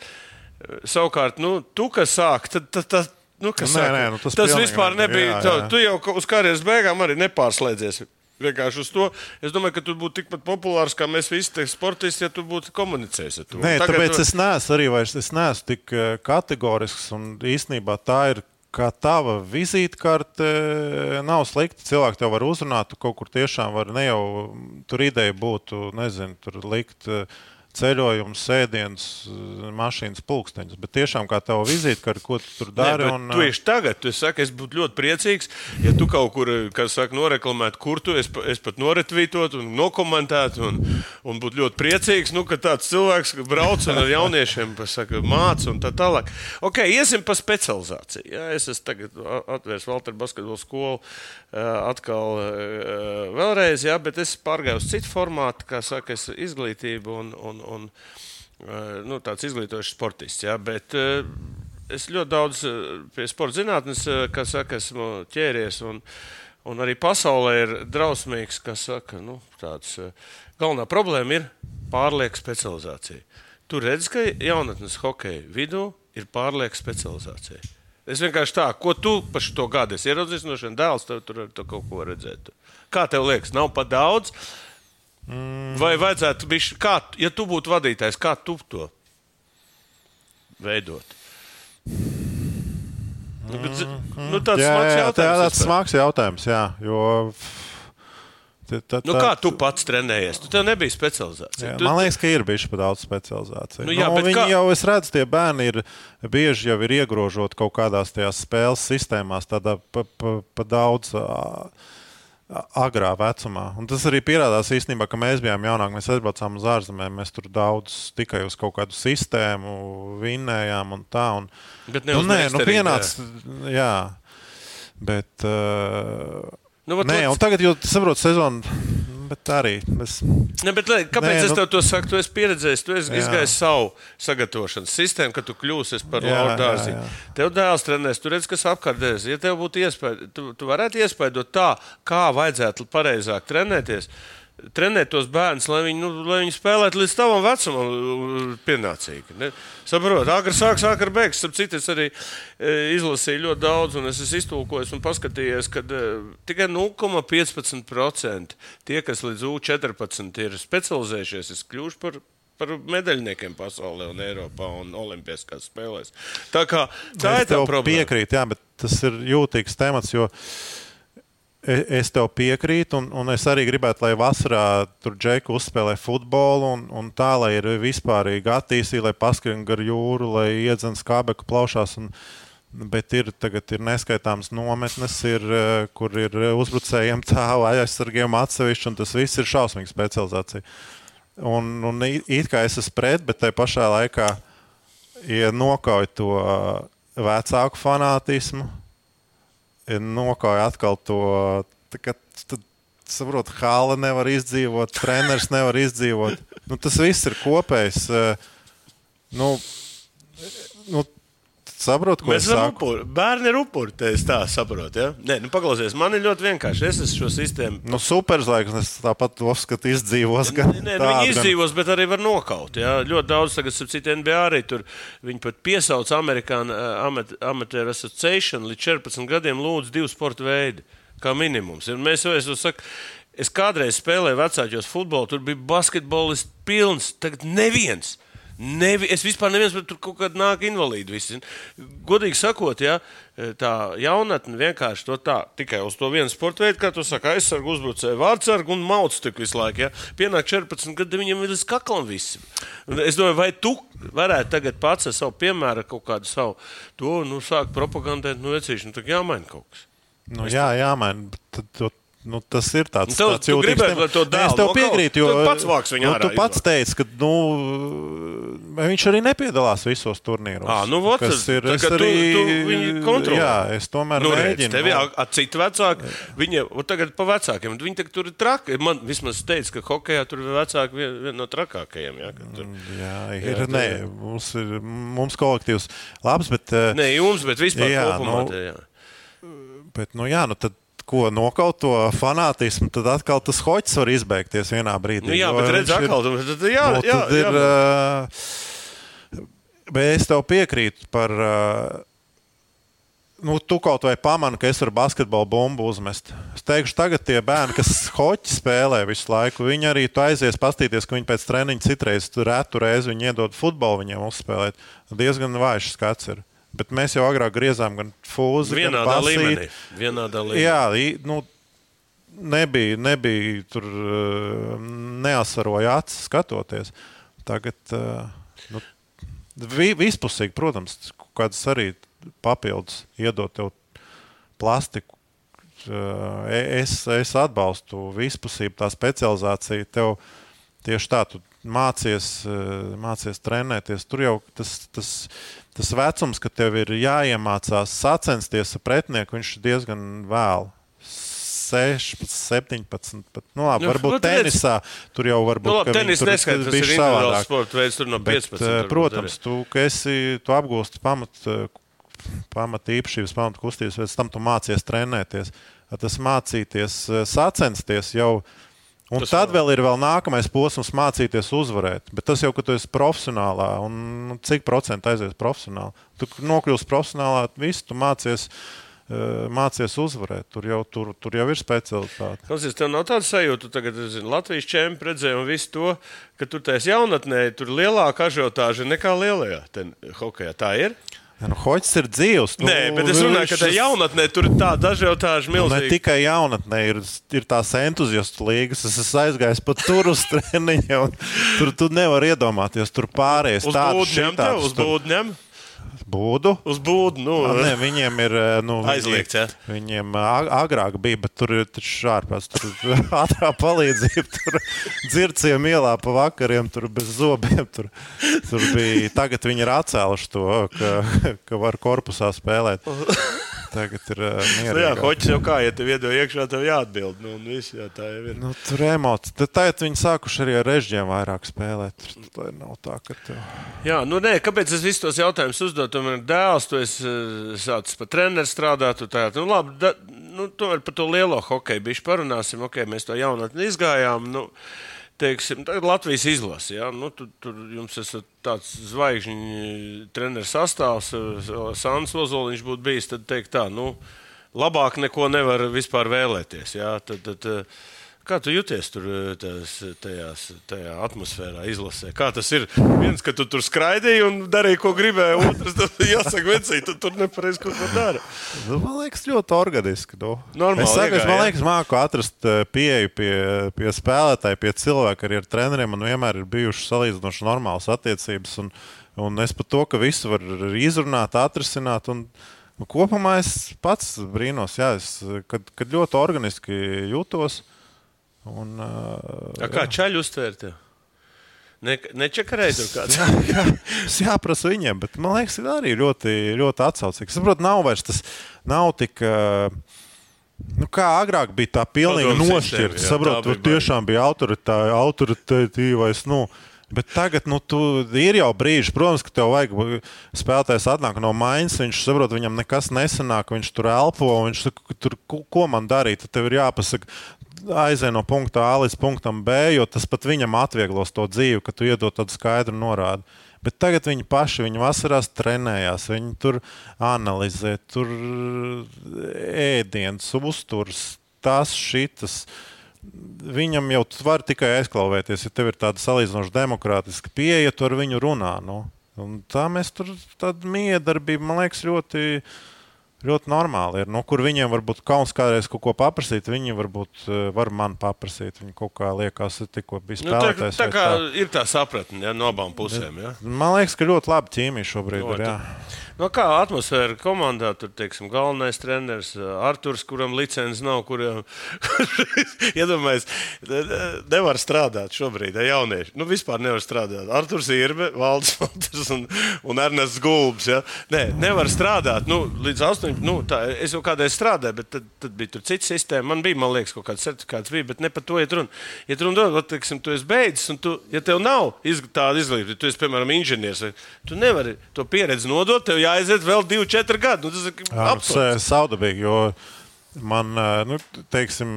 Savukārt, nu, tu, kas sāk, tad. tad, tad Nu, kas Nē, saka, nē, nu, tas tas vispār ne- nebija. jā, Jā. Tu jau uz karjeras beigām arī nepārslēdzies. Vienkārši uz to. Es domāju, ka tu būtu tikpat populārs kā mēs visi tie sportisti, ja tu būtu komunicējis ar to. Nē, Tagad tāpēc es neesmu arī vairs, es neesmu tik eh, kategorisks. un Īsnībā tā ir kā tava vizītkarte. Nav slikti. Cilvēki tev var uzrunāt, tu kaut kur tiešām var ne jau tur ideja būtu, nezinu, tur likt. eh, Ceļojums, sēdiens, eh, mašīnas pulksteņus. Bet tiešām kā tava vizītkarte, ko tu tur dari. Nē, un, bet tieši tagad, tu saki, es būtu ļoti priecīgs, ja tu kaut kur, kā saka, noreklamētu, kur tu es, es pat noretvītot un nokomentētu, un, un būtu ļoti priecīgs, nu, ka tāds cilvēks brauc ar jauniešiem pasaka, māca un tā tālāk. Ok, iesim pa specializāciju. Jā, es esmu tagad atvērs Valteru basketbolu skolu atkal vēlreiz, jā, bet es pārgāju uz citu formātu, kā saka, es izglītību un, un, un ā, nu, tāds izglītojušs sportists, jā, bet ā, es ļoti daudz eh, pie sporta zinātnes, eh, kā saka, esmu ķēries. Un, un arī pasaulē ir drausmīgs, kas saka, nu, tāds eh, galvenā problēma ir pārlieka specializācija. Tur redz, ka jaunatnes hokeja vidū ir pārlieka specializācija. Es vienkārši tā, ko tu par šo gadu esi ieraudzījis no šiem dēliem, tev tur ar to kaut ko redzēt. Kā tev liekas, nav pa daudz? Vai vajadzētu būt, kā, ja tu būtu vadītājs, kā tu to veidot? Nu, bet nu, tāds jā, smags jā, tā, jautājums. tāds vispār. smags jautājums. Jā, jo, tā, tā, Nu, kā tu pats trenējies? Tu tev nebija specializācija. Jā, Tu, man liekas, ka ir bijusi pat daudz specializāciju. Nu jā, bet viņi kā- jau, es redzu, tie bērni ir bieži jau ir iegrožoti kaut kādās tajās spēles sistēmās, tādā pa, pa, pa daudz. ā, Agrā vecumā. Un tas arī pierādās īstenībā, ka mēs bijām jaunāki. Mēs aizbraucām uz ārzemēm, mēs tur daudz tikai uz kaut kādu sistēmu vinnējām un tā. Un, Bet ne nu, uz nē, nu, pienāca. Jā, bet. Uh, Nu, nē, un tagad jau saprotu sezonu, bet arī. Es, ne, bet, lai, kāpēc Nē, es nu- tev to saku? Tu esi pieredzējis, tu esi izgājis savu sagatavošanas sistēmu, kad tu kļūsi par jā. Tev dēls trenēs, tu redz, kas apkārtēs. Ja tev būtu iespēja, tu, tu varētu iespējot tā, kā vajadzētu pareizāk trenēties. Trenēt tos bērnus, lai viņi, nu, lai viņi spēlētu līdz tavam vecumam, uh, pienācīgi. Ne? Saprotiet, agri sāks, agri beigs. Starp citu, es arī e, izlasīju ļoti daudz, un es esmu iztulkojis un paskatījies, ka e, tikai 0,15% tie, kas līdz U14 ir specializējušies, ir kļuvuši par par medaļniekiem pasaulē, un Eiropā un Olimpiskās spēlēs. Tā, kā, tā es ir tā problēma. piekrītu, jā, bet tas ir jūtīgs temats. Jo e- es tev piekrītu, un, un es arī gribētu, lai vasarā tur džeku uzspēlē futbolu, un, un tā, lai ir vispārīgi attīstīta, lai paskrien gar jūru, lai iedzen skābeku plaušās. Un, Bet ir, tagad ir neskaitāmas nometnes, ir, eh, kur ir uzbrucējiem tālu, aizsargiem atsevišķi, un tas viss ir šausmīgs specializācija. Un, un it kā es esmu pret, bet tajā pašā laikā, ja nokauj to uh, vecāku fanātismu, ja nokauj atkal to, kā, tad, saprot, Hāla nevar izdzīvot, treneris nevar izdzīvot. Nu, tas viss ir kopējs. uh, Nu, nu, Saprotu, ko Mēs es saku. upuri. Bērni ir upuri. Es tā saprotu. Ja? Nē, nu, paklausies, man ir ļoti vienkārši. Es esmu šo sistēmu. Nu, superzvaigznes es tāpat uzskatu, izdzīvos. Gan Nē, nu, viņi izdzīvos, bet arī var nokaut. Jā. Ļoti daudz, tagad, starp citu, NBA arī tur viņi pat piesauc Amerikāņu amat, Amateur Association līdz 14 gadiem lūdzu divu sporta veidu kā minimums. Un mēs jau esam sakām. Es kādreiz spēlēju vecākos futbolu, tur bija basketbolists pilns, tagad neviens. Nevi, es vispār neviens, bet tur kaut kāda nāk invalīdi. Visi. Godīgi sakot, ja, tā jaunatne vienkārši to tā, tikai uz to vienu sporta veidu, kā tu saki, aizsargu, uzbrucēju, vārdsargu un mauc tik visu laiku. Ja. Pienāk 14 gadi, viņam ir līdz kaklam viss. Es domāju, vai tu varētu tagad pats ar savu piemēru, kaut kādu savu to, nu, sākt propagandēt, nu, vecīši, nu, tā jāmaina kaut kas. Nu, jā, jā, man. Tad, to, Nu, tas ir tāds Nu, tev- tāds jūtīgs temats. Nē, Es tev piekrītu, jo Tu pats vāks viņu nu, ārā tu pats teici, ka nu, viņš arī nepiedalās visos turnīros. Ā, nu, vot, kas ir tā kā tu- arī, tu viņu kontrolē. Jā, es tomēr Nu, redz, mēģinu. tev ir vecāku. Viņa un tagad pa vecākiem. Viņi tur ir traki. Man vismaz teica, ka hokeja tur ir vecāki viena vien no trakākajiem. Jā, tur... Jā, Jā, ir, tā nē, ir. mums ir mums kolektīvs labs, bet, eh, Ne jums, bet vispār Jā, kopumā. nu, te, jā. bet nu, jā, nu, tad, ko nokaut to fanātismu, tad atkal tas hoķis var izbeigties vienā brīdī. Nu, jā, bet redz, viņš ir- atkal, tu- tad, jā, Nu, jā, tad ir, jā. ā, Bet es tev piekrītu par. ā, Nu, tu kaut vai pamani, ka es varu basketbolu bumbu uzmest. Es teikšu, tagad tie bērni, kas hoķi spēlē visu laiku, viņi arī aizies pastīties, ka viņi pēc treniņa citreiz retu reizi iedod futbolu viņiem uzspēlēt. Diezgan vājš skats ir. Bet mēs jau agrāk griezām gan fūzi, gan Vienādā basīti. līmenī. Vienādā līmenī. Jā, nu, nebija, nebija tur uh, neasaroja acis skatoties. Tagad uh, nu, vi, vispusīgi, protams, kādas arī papildus iedot tev plastiku. Uh, Es, es atbalstu vispusību, tā specializācija. Tev tieši tā, tu mācies, uh, mācies trenēties. Tur jau tas, tas, tas vecums, kad tev ir jāiemācās sacensties ar pretinieku, viņš ir diezgan vēlu. 16, 17. Pat, nu, labi, Nu, varbūt redz- tenisā tur jau var Nu, labi, tenis tur neskaidrs, tas ir savādāk. sporta veids, tur no 15. Bet, eh, varbūt protams, tu, esi, tu apgūsti pamat, eh, pamat īpašības, pamat kustības, pēc tam tu mācies trenēties. Tas mācīties, eh, sacensties jau. Un Tas tas tad vēl- ir vēl nākamais posms, mācīties uzvarēt. Bet tas jau, ka tu esi profesionālā, un nu, cik procentu aizies profesionāli. Tu nokļūsi profesionālā, visu tu mācies, eh, mācies uzvarēt. Tur jau, tur, tur jau ir specialitāte. Klausies, tev nav tāda sajūta, zini, Latvijas čempionu redzēji un visu to, ka tur taisa jaunatnē, tur ir lielāka ažiotāža nekā lielajā ten, hokejā. Tā ir? Ja, nu, Hoķis ir dzīvs. Nu, Nē, bet es runāju, ka tajā jaunatnē tur ir tāda ažiotāža Nu, ne milzīga. tikai jaunatnē ir, ir tās entuziastu līgas. Es esmu aizgājis pat tur uz treniņu. Tur tu nevari iedomāties, tur pārējais tāds uz būdu ņem. Būdu. Uz būdu, nu. Ah, Nē, viņiem ir eh, nu, Aizliegts, ja? Viņi, viņiem ag- agrāk bija, bet tur ir ārpus. Tur ātrā palīdzība. Tur dzirciem ielā pa vakariem, tur bez zobiem. Tur, tur bija. Tagad viņi ir atcēluši to, ka, ka var korpusā spēlēt. Tagad ir uh, Nu, jā, hoķis jau kā, ja tev iedod iekšā, tev jāatbild. Nu, un viss, jā, tā jau ir. Nu, tur ir emocijas. Tad tagad viņi sākuši arī ar režģiem vairāk spēlēt. Tur lai nav tā, ka tev... Jā, nu nē, kāpēc es visus tos jautājumus uzdodu? Tu man ir dēls, tu esi sācis par treneru strādāt. Tā, nu, labi, da, nu, tomēr par to lielo hokeju bišķi parunāsim. Okay, mēs to jaunatni izgājām. Nu, teiksim, Latvijas izlase. Ja? Nu, tur, tur jums ir tāds zvaigžņu treneru sastāvs, uh, Sāns Ozoliņš būtu bijis. Tad teikt tā, nu, labāk neko nevar vispār vēlēties. Ja? Tad, tad, Kā tu jūties tur uh, tās, tajās, tajā atmosfērā, izlasē? Kā tas ir? Viens, ka tu tur skraidīji un darīji, ko gribēji, otrs, tas jāsaka, vecīt, tu tur nepareizi kaut ko dari. Nu, man liekas, ļoti organiski. Nu. Normāli es saku, es, man liekas, māku atrast eh, pieeju pie, pie spēlētāja, pie cilvēka, arī ar treneriem. Man vienmēr ir bijušas salīdzinoši normālas attiecības. Un, un es par to, ka visu var izrunāt, atrisināt. Un, kopumā es pats brīnos, jā, es, kad, kad ļoti organiski jūtos. Un, uh, A kā čaļi uztvērti? Ne, nečakarēji tur kāds. Jā, jā, tas jāprasa viņiem, bet man liekas, ir arī ļoti, ļoti atsaucīgs. Es saprotu, nav vairs tas, nav tik. Nu, kā agrāk bija tā pilnīgi nošķirta. jā, Saprotu, tur tiešām bija autoritāte, autoritīvais. Nu, Bet tagad nu, tu, ir jau brīži, protams, ka tev vajag spēlētājs atnāk no maiņas. Viņš saprot, viņam nekas nesanāk, viņš tur elpo. Viņš saka, tur, ko man darīt? Tad tev ir jāpasaka, aizej no punkta A līdz punktam B, jo tas pat viņam atvieglos to dzīvi, ka tu iedod tādu skaidru norādi. Bet tagad viņi paši, viņi vasarās trenējās, viņi tur analizē, tur ēdienas, uzturs, tas, šitas. Viņam jau var tikai aizklauvēties, ja tev ir tāda salīdzinoši demokrātiska pieeja, tu ar viņu runā. Nu. Un tā mēs tur tādu miedarbību, man liekas, ļoti ļoti normāli ir. Nu, kur viņiem varbūt kauns kādreiz kaut ko paprasīt, viņi varbūt eh, var man paprasīt. Viņi kaut kā liekas, tikko bija Nu, tā, spēlētājs. tā kā ir tā sapratne ja, no abām pusēm. Ja. Man liekas, ka ļoti labi ķīmija šobrīd No, ir. Jā. No kā atmosfēra komandā, tur teiksim, galvenais treneris Arthurs, kuram licences nav, kuriem iedomājas, nevar strādāt šobrīd, ja jaunieši. Nu, vispār nevar strādāt. Arthurs Irbe, Valdis Valters un, un Ernests Gulbs. Ja? Nē, nevar strādāt. Nu, līdz 8. Nu, tā, es jau kādreiz strādāju, bet tad, tad bija tur cita sistēma. Man bija, man liekas, kaut kāds certifikāts, bija, bet ne par to iet runa. Iet runa, dod, teiksim, tu esi beidzis, un tu, ja tev nav izg tāda izglītība, tu esi, piemēram, inženieris, tu nevari to pieredzi nodot, tev jāaiziet vēl 2, 4 gadi. Nu, tas ir absurds. ir saudabīgi. Jo man, nu, teiksim,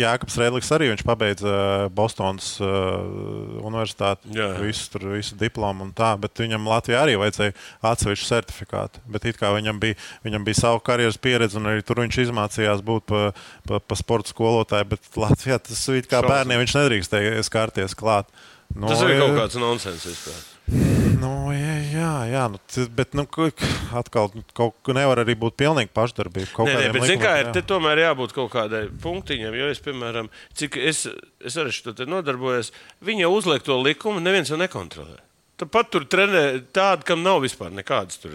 Jānis Rēdlis arī viņš pabeidza Bostonas universitāti, Jā, jā. visu, tur, visu diplomu un tā, bet viņam Latvijā arī vajadzēja atsevišķu certifikātu. Bet it kā viņam bija, viņam bija sava karjeras pieredze, un arī tur viņš izmācījās būt par pa, pa sporta skolotāju, bet Latvijā tas it kā bērniem viņš nedrīkstēja skārties klāt. No, Tas ir jā. kaut kāds nonsens vispār. Nu, jā, jā, jā nu, bet nu, atkal nu, kaut kā nevar arī būt pilnīgi pašdarbība. Kaut Nē, nē, bet zini, kā likumiem, te jā. tomēr jābūt kaut kādai punktiņam. Jo es, piemēram, cik es, es arī šo te nodarbojos, viņi jau uzliek to likumu, neviens jau nekontrolē. Tāpat tur trenē tādu, kam nav vispār nekādas. Tur,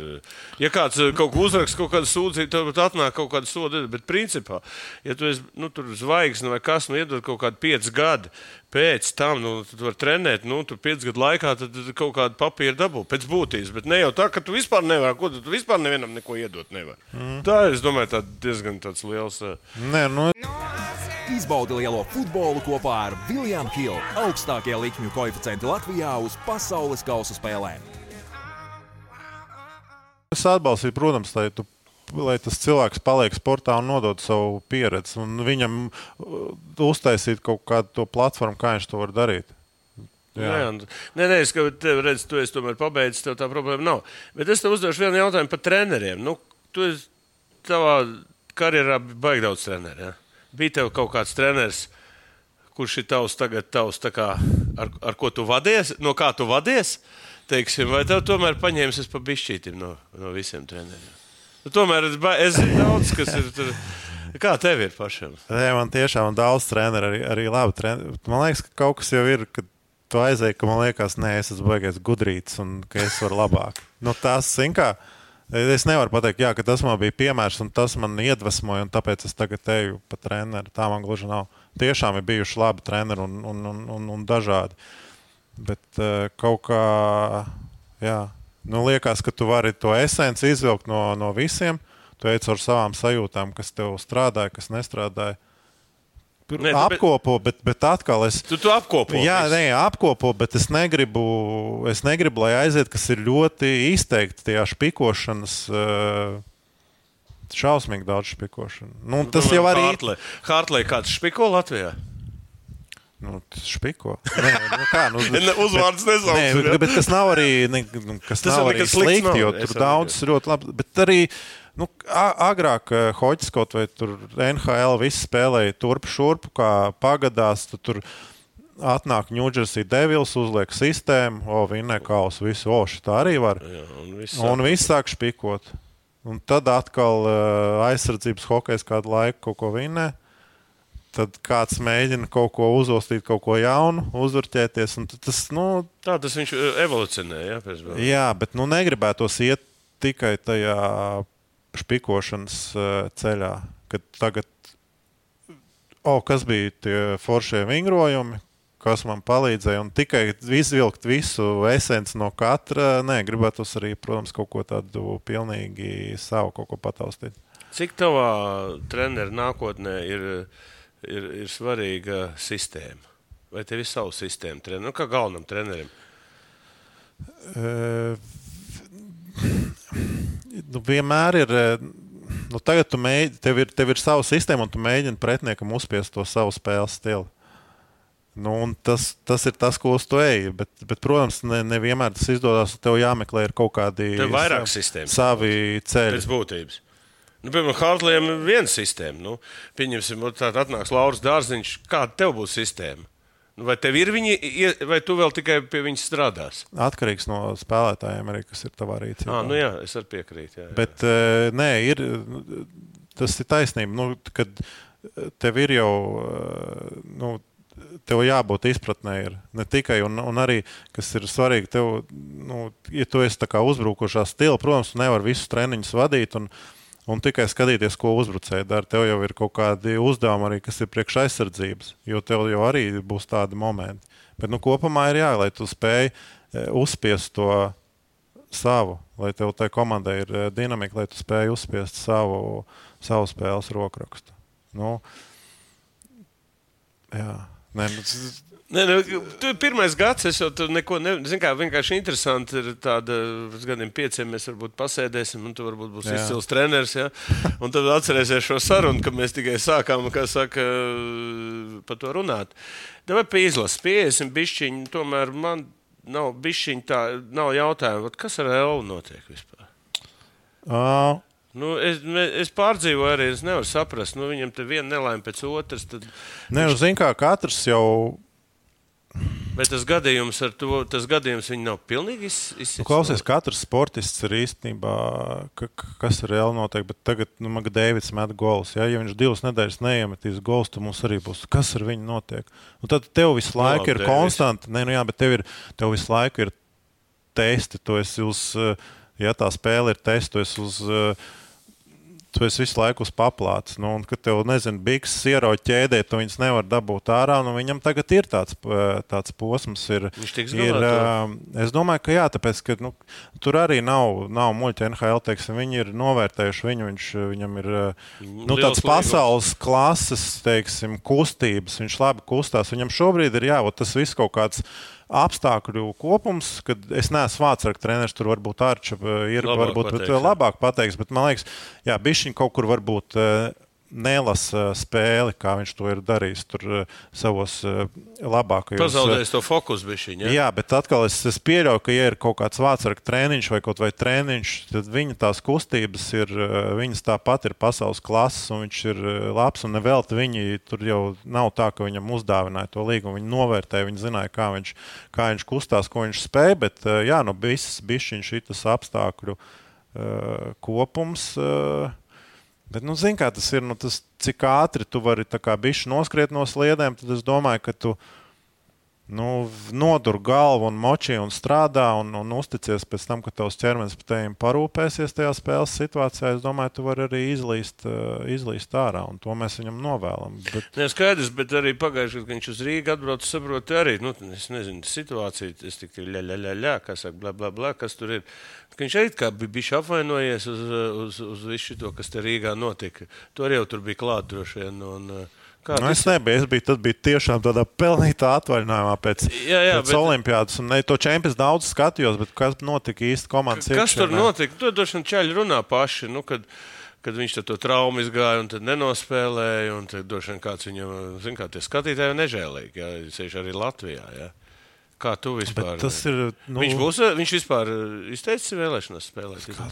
ja kāds eh, kaut ko uzraksta, kaut kāda sūdzība, tad atnāk kaut kāda soda. Bet, principā, ja tu esi nu, tur zvaigznes vai kas, nu, iedod kaut kādu pieci gadi pēc tam, nu, tu vari trenēt, nu, tur pieci gadu laikā, tad tad kaut kādu papīru dabū pēc būtības. Bet ne jau tā, ka tu vispār nevari, ko tu, vispār nevienam neko iedot nevari. Mm. Tā, es domāju, tā diezgan tāds liels. eh, Nē, nu, Izbaudi lielo futbolu kopā ar Vilniņu Hildu. Augstākie likmju koeficienti Latvijā uz pasaules kausa spēlēm. es atbalstīju, protams, lai, tu, lai tas cilvēks paliek sportā un nodod savu pieredzi. Un viņam uh, uztaisīt kaut kādu to platformu, kā viņš to var darīt. Jā. Nē, nē, nē, es tev redzu, tu esi tomēr pabeidzis, tev tā problēma nav. Bet es tev uzdošu vienu jautājumu par treneriem. Nu, tu esi savā karjerā baigi daudz treneru. Ja? Bija tev kaut kāds treneris, kurš ir tavs tagad, tavs, kā, ar, ar ko tu vadies, no kā tu vadies, teiksim, vai tev tomēr paņēmis pa bišķītim no, no visiem treneriem? Nu, tomēr es, es zinu daudz, kas ir tur. Kā tev ir pašam? Nē, man tiešām daudz treneru, arī, arī labi treneri. Man liekas, ka kaut kas jau ir, kad tu aizēji, ka man liekas, nē, es esmu baigais gudrītis un ka es varu labāk. Nu, tas, zin kā, es nevaru pateikt, jā, ka tas man bija piemērs un tas man iedvesmoja, un tāpēc es tagad eju pa treneru. Tā man gluži nav. Tiešām ir bijuši labi treneri un, un, un, un, un dažādi. Bet uh, kaut kā, jā, nu, liekas, ka tu vari to esenci izvilkt no, no visiem. Tu ej caur savām sajūtām, kas tev strādāja, kas nestrādāja. Nē, apkopo, bet, bet atkal es. Tu, tu apkopo. Jā, visu. nē, apkopo, bet es negribu, es negribu, lai aiziet, kas ir ļoti izteikti tajā špikošanas. Uh, Šausmīgi daudz špikošanu. Nu, tas jau arī ir. Hartley kāds špiko Latvijā? Nu, špiko. Nē, nu, kā, nu, Ne, uzvārds ja? bet, bet tas nav arī, ne, nu, kas Tas nav arī slikti, nav, jo es tur arī daudz ļoti labi. Bet arī nu, agrāk eh, Hoķis kaut vai tur NHL viss spēlēja turp šurp, kā pagadās. tu Tur atnāk New Jersey Devils, uzliek sistēmu, o, vinnē kausu, visu, o, šī tā arī var. Jā, un viss Un viss sāk špikot. Un tad atkal uh, aizsardzības hokejs kādu laiku kaut ko vinnē. Tad kāds mēģina kaut ko uzostīt, kaut ko jaunu, uzvarēties. Tas, nu, Tā tas viņš eh, evolucionēja. Jā, jā, bet nu, negribētos iet tikai tajā špikošanas uh, ceļā, kad tagad, o, kas bija tie foršie vingrojumi, kas man palīdzēja, un tikai izvilkt visu esenci no katra, nē, gribētu arī, protams, kaut ko tādu pilnīgi savu, kaut ko pataustīt. Cik tavā treneru nākotnē ir, ir, ir svarīga sistēma? Vai tev ir sava sistēma, trener? nu, kā galvenam trenerim? Uh, nu, vienmēr ir. Nu, tagad tu mēģini, tev ir, tev ir sava sistēma, un tu mēģini pretiniekam uzspiest to savu spēles stilu. Nu, tas, tas ir tas, ko uz to ej. Bet, bet, protams, ne, nevienmēr tas izdodas. Tev jāmeklē kaut kādi savi, savi ceļi. Pēc būtības. Nu, piemēram, Hartlējam ir viena sistēma. Nu, pieņemsim, tāda atnāks Lauris Dārziņš. Kāda tev būs sistēma? Vai tev ir viņi, vai tu vēl tikai pie viņas strādās? Atkarīgs no spēlētājiem, arī, kas ir tavā rīcībā. Ah, nu jā, es arī piekrītu. Jā, jā. Bet uh, nē, ir, tas ir taisnība. Nu, kad tev ir jau. Uh, nu, tev jābūt izpratnē. Ir. Ne tikai, un, un arī, kas ir svarīgi, tev, nu, ja tu esi uzbrukošā stila, protams, tu nevari visus treniņus vadīt. Un, un tikai skatīties, ko uzbrucēji dara. Tev jau ir kaut kādi uzdevumi, arī, kas ir priekš aizsardzības, jo tev jau arī būs tādi momenti. Bet nu, kopumā ir jā, lai tu spēj e, uzspiest to savu, lai tev tai komandai ir e, dinamika, lai tu spēj uzspiest savu, savu spēles rokrakstu. Nu, jā. Nē, Nē, nu, tu pirmais gads, es jau tur neko nezinu. Zinu, kā vienkārši interesanti ir tāda, uz gadiem pieciem mēs varbūt pasēdēsim, un tu varbūt būsi izcils treneris. Ja? Un tad atcerēsies šo sarunu, kad mēs tikai sākām, kā saka, par to runāt. Vai pie izlases pieesim bišķiņi, tomēr man nav bišķiņi tā, nav jautājumu, kas ar Elu notiek vispār? Uh. Nu, es, es pārdzīvoju, arī es nevaru saprast. Nu, viņam te viena nelaime pēc otras. Tad... Nē, nu, zin kā katrs jau. Bet tas gadījums ar to, tas gadījums viņa nav pilnīgi izsmeļs. Nu, klausies, katrs sportists ir īstenībā, ka, kas ir reāli notiek. Bet tagad, nu, man Deivids met gols. Ja, ja viņš divas nedēļas neiemetīs gols, tad mums arī būs, kas ar viņu notiek. Un tad tev visu laiku no, ir konstanti. Nē, nu jā, bet tev, ir, tev visu laiku ir testi. Tu esi uz, ja tā spēle ir tests, tu esi uz. Uh, tu esi visu laiku uz paplātes. Nu, un, kad tev, nezinu, biks ierauj ķēdē, tu viņus nevar dabūt ārā. Nu, viņam tagad ir tāds, tāds posms. Ir, ir, es domāju, ka jā, tāpēc, ka nu, tur arī nav, nav muļķi NHL. Teiksim, viņi ir novērtējuši viņu. Viņš, viņam ir nu, tāds pasaules klases teiksim, kustības. Viņš labi kustās. Viņam šobrīd ir jā, tas viss kaut kāds apstākļu kopums, kad es neesmu vārdsargs treneris, tur varbūt Arča eh, ir labāk varbūt, pateiks, bet, labāk pateiks, bet man liekas, jā, bišķiņ kaut kur varbūt. Uh, nelasa spēli, kā viņš to ir darījis tur eh, savos eh, labākajos. Pazaudējis to fokusu bišķiņu. Ja? Jā, bet atkal es, es pieļauju, ka, ja ir kaut kāds vācarka treniņš vai kaut vai treniņš, tad viņa tās kustības ir, eh, viņas tāpat ir pasaules klases, un viņš ir labs, un nevelti viņi tur jau nav tā, ka viņam uzdāvināja to līgumu. Viņi novērtēja, viņi zināja, kā viņš, kā viņš kustās, ko viņš spēja, bet jā, nu, viss bišķiņš šitas apstākļu uh, kopums. Uh, Bet, nu, zini, kā tas ir, nu, tas, cik ātri tu vari bišķi noskriet no sliedēm, tad es domāju, ka tu nu, nodur galvu un moči un strādā un, un uzticies pēc tam, ka tavs ķermenis par tevi parūpēsies tajā spēles situācijā. Es domāju, tu vari arī izlīst, uh, izlīst ārā, un to mēs viņam novēlam. Bet... Ne, skaidrs, bet arī pagājušajā gadā, kad viņš uz Rīgā atbrauca, saproti arī, nu, es nezinu, situāciju, es tik ļa, ļa, ļa, ļa, kas saka, bla, bla, bla, kas tur ir. Viņš arī kā bija apvainojies uz, uz, uz visu to, kas te Rīgā notika. Tur jau tur bija klāt droši vien. Un, uh, Kā nu, es nebiju. Es biju, biju tiešām tādā pelnītā atvaļinājumā pēc, jā, jā, pēc bet... Olimpiādas. Un ne, to čempionu daudz skatījos, bet kas notika īsti komandas iekšā? Kas tur notika? Tur droši vien ķēļi runā paši. Nu, kad, kad viņš to traumu izgāja un nenospēlēja. Un tad droši vien kāds viņam, zina, kā tie skatītāji nežēlīgi. Jā, viņš arī Latvijā. Jā. Kā tu vispār? Bet tas ir. Nu... Viņš, būs, viņš vispār izteicis vēlēšanās spēlēt. Kā,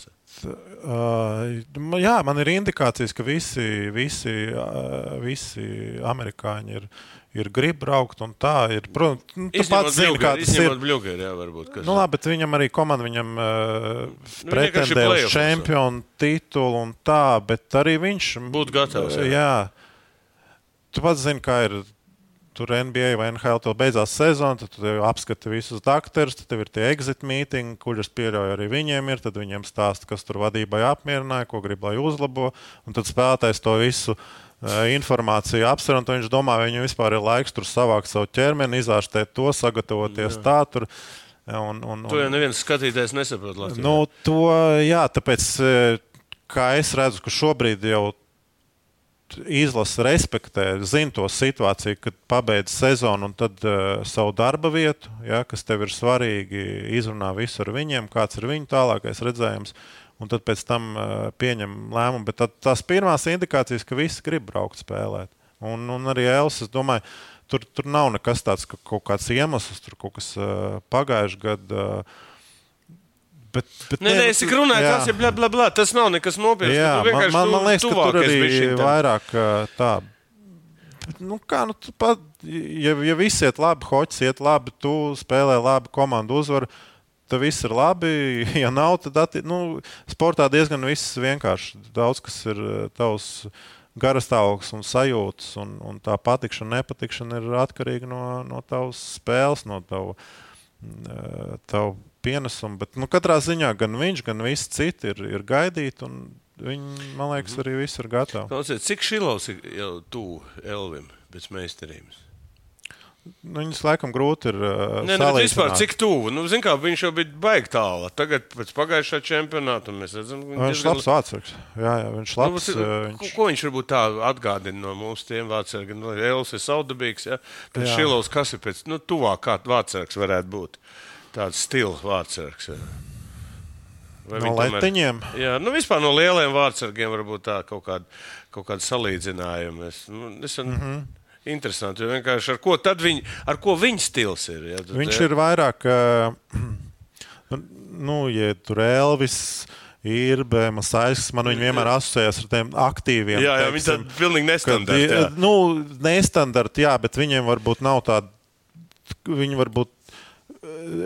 uh, jā, man ir indikācijas, ka visi, visi, uh, visi amerikāņi ir, ir grib braukt un tā ir. Protams, nu, tu pats zini, kā tas ir. Bļugeri, jā, varbūt, kas... nu, labi, bet viņam arī komanda viņam uh, nu, pretendē uz čempionu titulu un tā, bet arī viņš būtu gatavs. Jā. jā. Tu pats zini, kā ir tur NBA vai NHL to beidzās sezona, tad tu apskati visus doktorus, tad tev ir tie exit mītīņi, kurus pieļauj arī viņiem. Ir, tad viņiem stāsta, kas tur vadībai apmierināja, ko grib, lai uzlabo. Un tad spēlētājs to visu uh, informāciju apsver, un viņš domā, vai viņam vispār ir laiks tur savākt savu ķermeni, izārstēt to, sagatavoties jā. tā. Tur, Un, un, un, to jau neviens skatītājs nesaprot. Latvijā. Nu, to, jā, tāpēc, kā es redzu, ka šobrīd jau izlase respektē, zina to situāciju, kad pabeidz sezonu un tad uh, savu darba vietu, ja, kas tev ir svarīgi, izrunā visu ar viņiem, kāds ir viņu tālākais redzējums. Un tad pēc tam uh, pieņem lēmumu. Bet tad, tās pirmās indikācijas, ka visi grib braukt spēlēt. Un, un arī Elsa, es domāju, tur, tur nav nekas tāds, ka kaut kāds iemesls, tur kaut kas uh, pagājušajā gadā. Uh, Bet, bet nē, nē, es tikai runāju, jā. tas ir bla, bla, bla. Tas nav nekas nopietns. Jā, man, man, man liekas, ka tur arī vairāk tā. Bet, nu, kā, nu, pat, ja, ja viss iet labi, hoķis iet labi, tu spēlē labi, komanda uzvar, tad viss ir labi. Ja nav, tad atti, nu, sportā diezgan viss vienkārši. Daudz kas ir tavs garastāvoklis un sajūtas, un, un tā patikšana, nepatikšana ir atkarīga no, no tavas spēles, no tava, tava pienesumu. Bet nu, katrā ziņā gan viņš, gan visi citi ir, ir gaidīti. Viņi, man liekas, arī viss ir gatavi. Klausiet, cik šilovs ir jau tuvu Elvim pēc meistarības? Nu, viņas laikam grūti ir. Uh, Nē, nu, vispār cik tuvu. Nu, kā, viņš jau bija baigts tālu. Tagad, pēc pagājušā čempionāta, mēs redzam, ka viņš, viņš ir labs vārdsargs. Jā, jā, viņš ir labs. Nu, viņš... Ko, ko viņš varbūt tā atgādina no mūsu tiem vārdsargiem? Nu, Elis ir saudabīgs, ja? bet Šilovs kas ir pēc, nu, tuvāk kā vārdsargs varētu būt tāds stils vārdsargs. Vai no letiņiem? Tomēr, jā, nu vispār no lieliem vārdsargiem varbūt tā kaut kāda, kaut kāda salīdzinājuma. Es, nu, es, mm -hmm. Interesanti, jo vienkārši ar ko, viņi, ar ko viņa stils ir. Ja, Viņš jā. ir vairāk, uh, nu, ja tur Elvis. Ir Masāļs, man viņa vienmēr asociējas ar tiem aktīviem. Jā, jā viņi tādi pilnīgi nestandarti. Jā. Nu, nestandarti, jā, bet viņiem varbūt nav tāda, viņi varbūt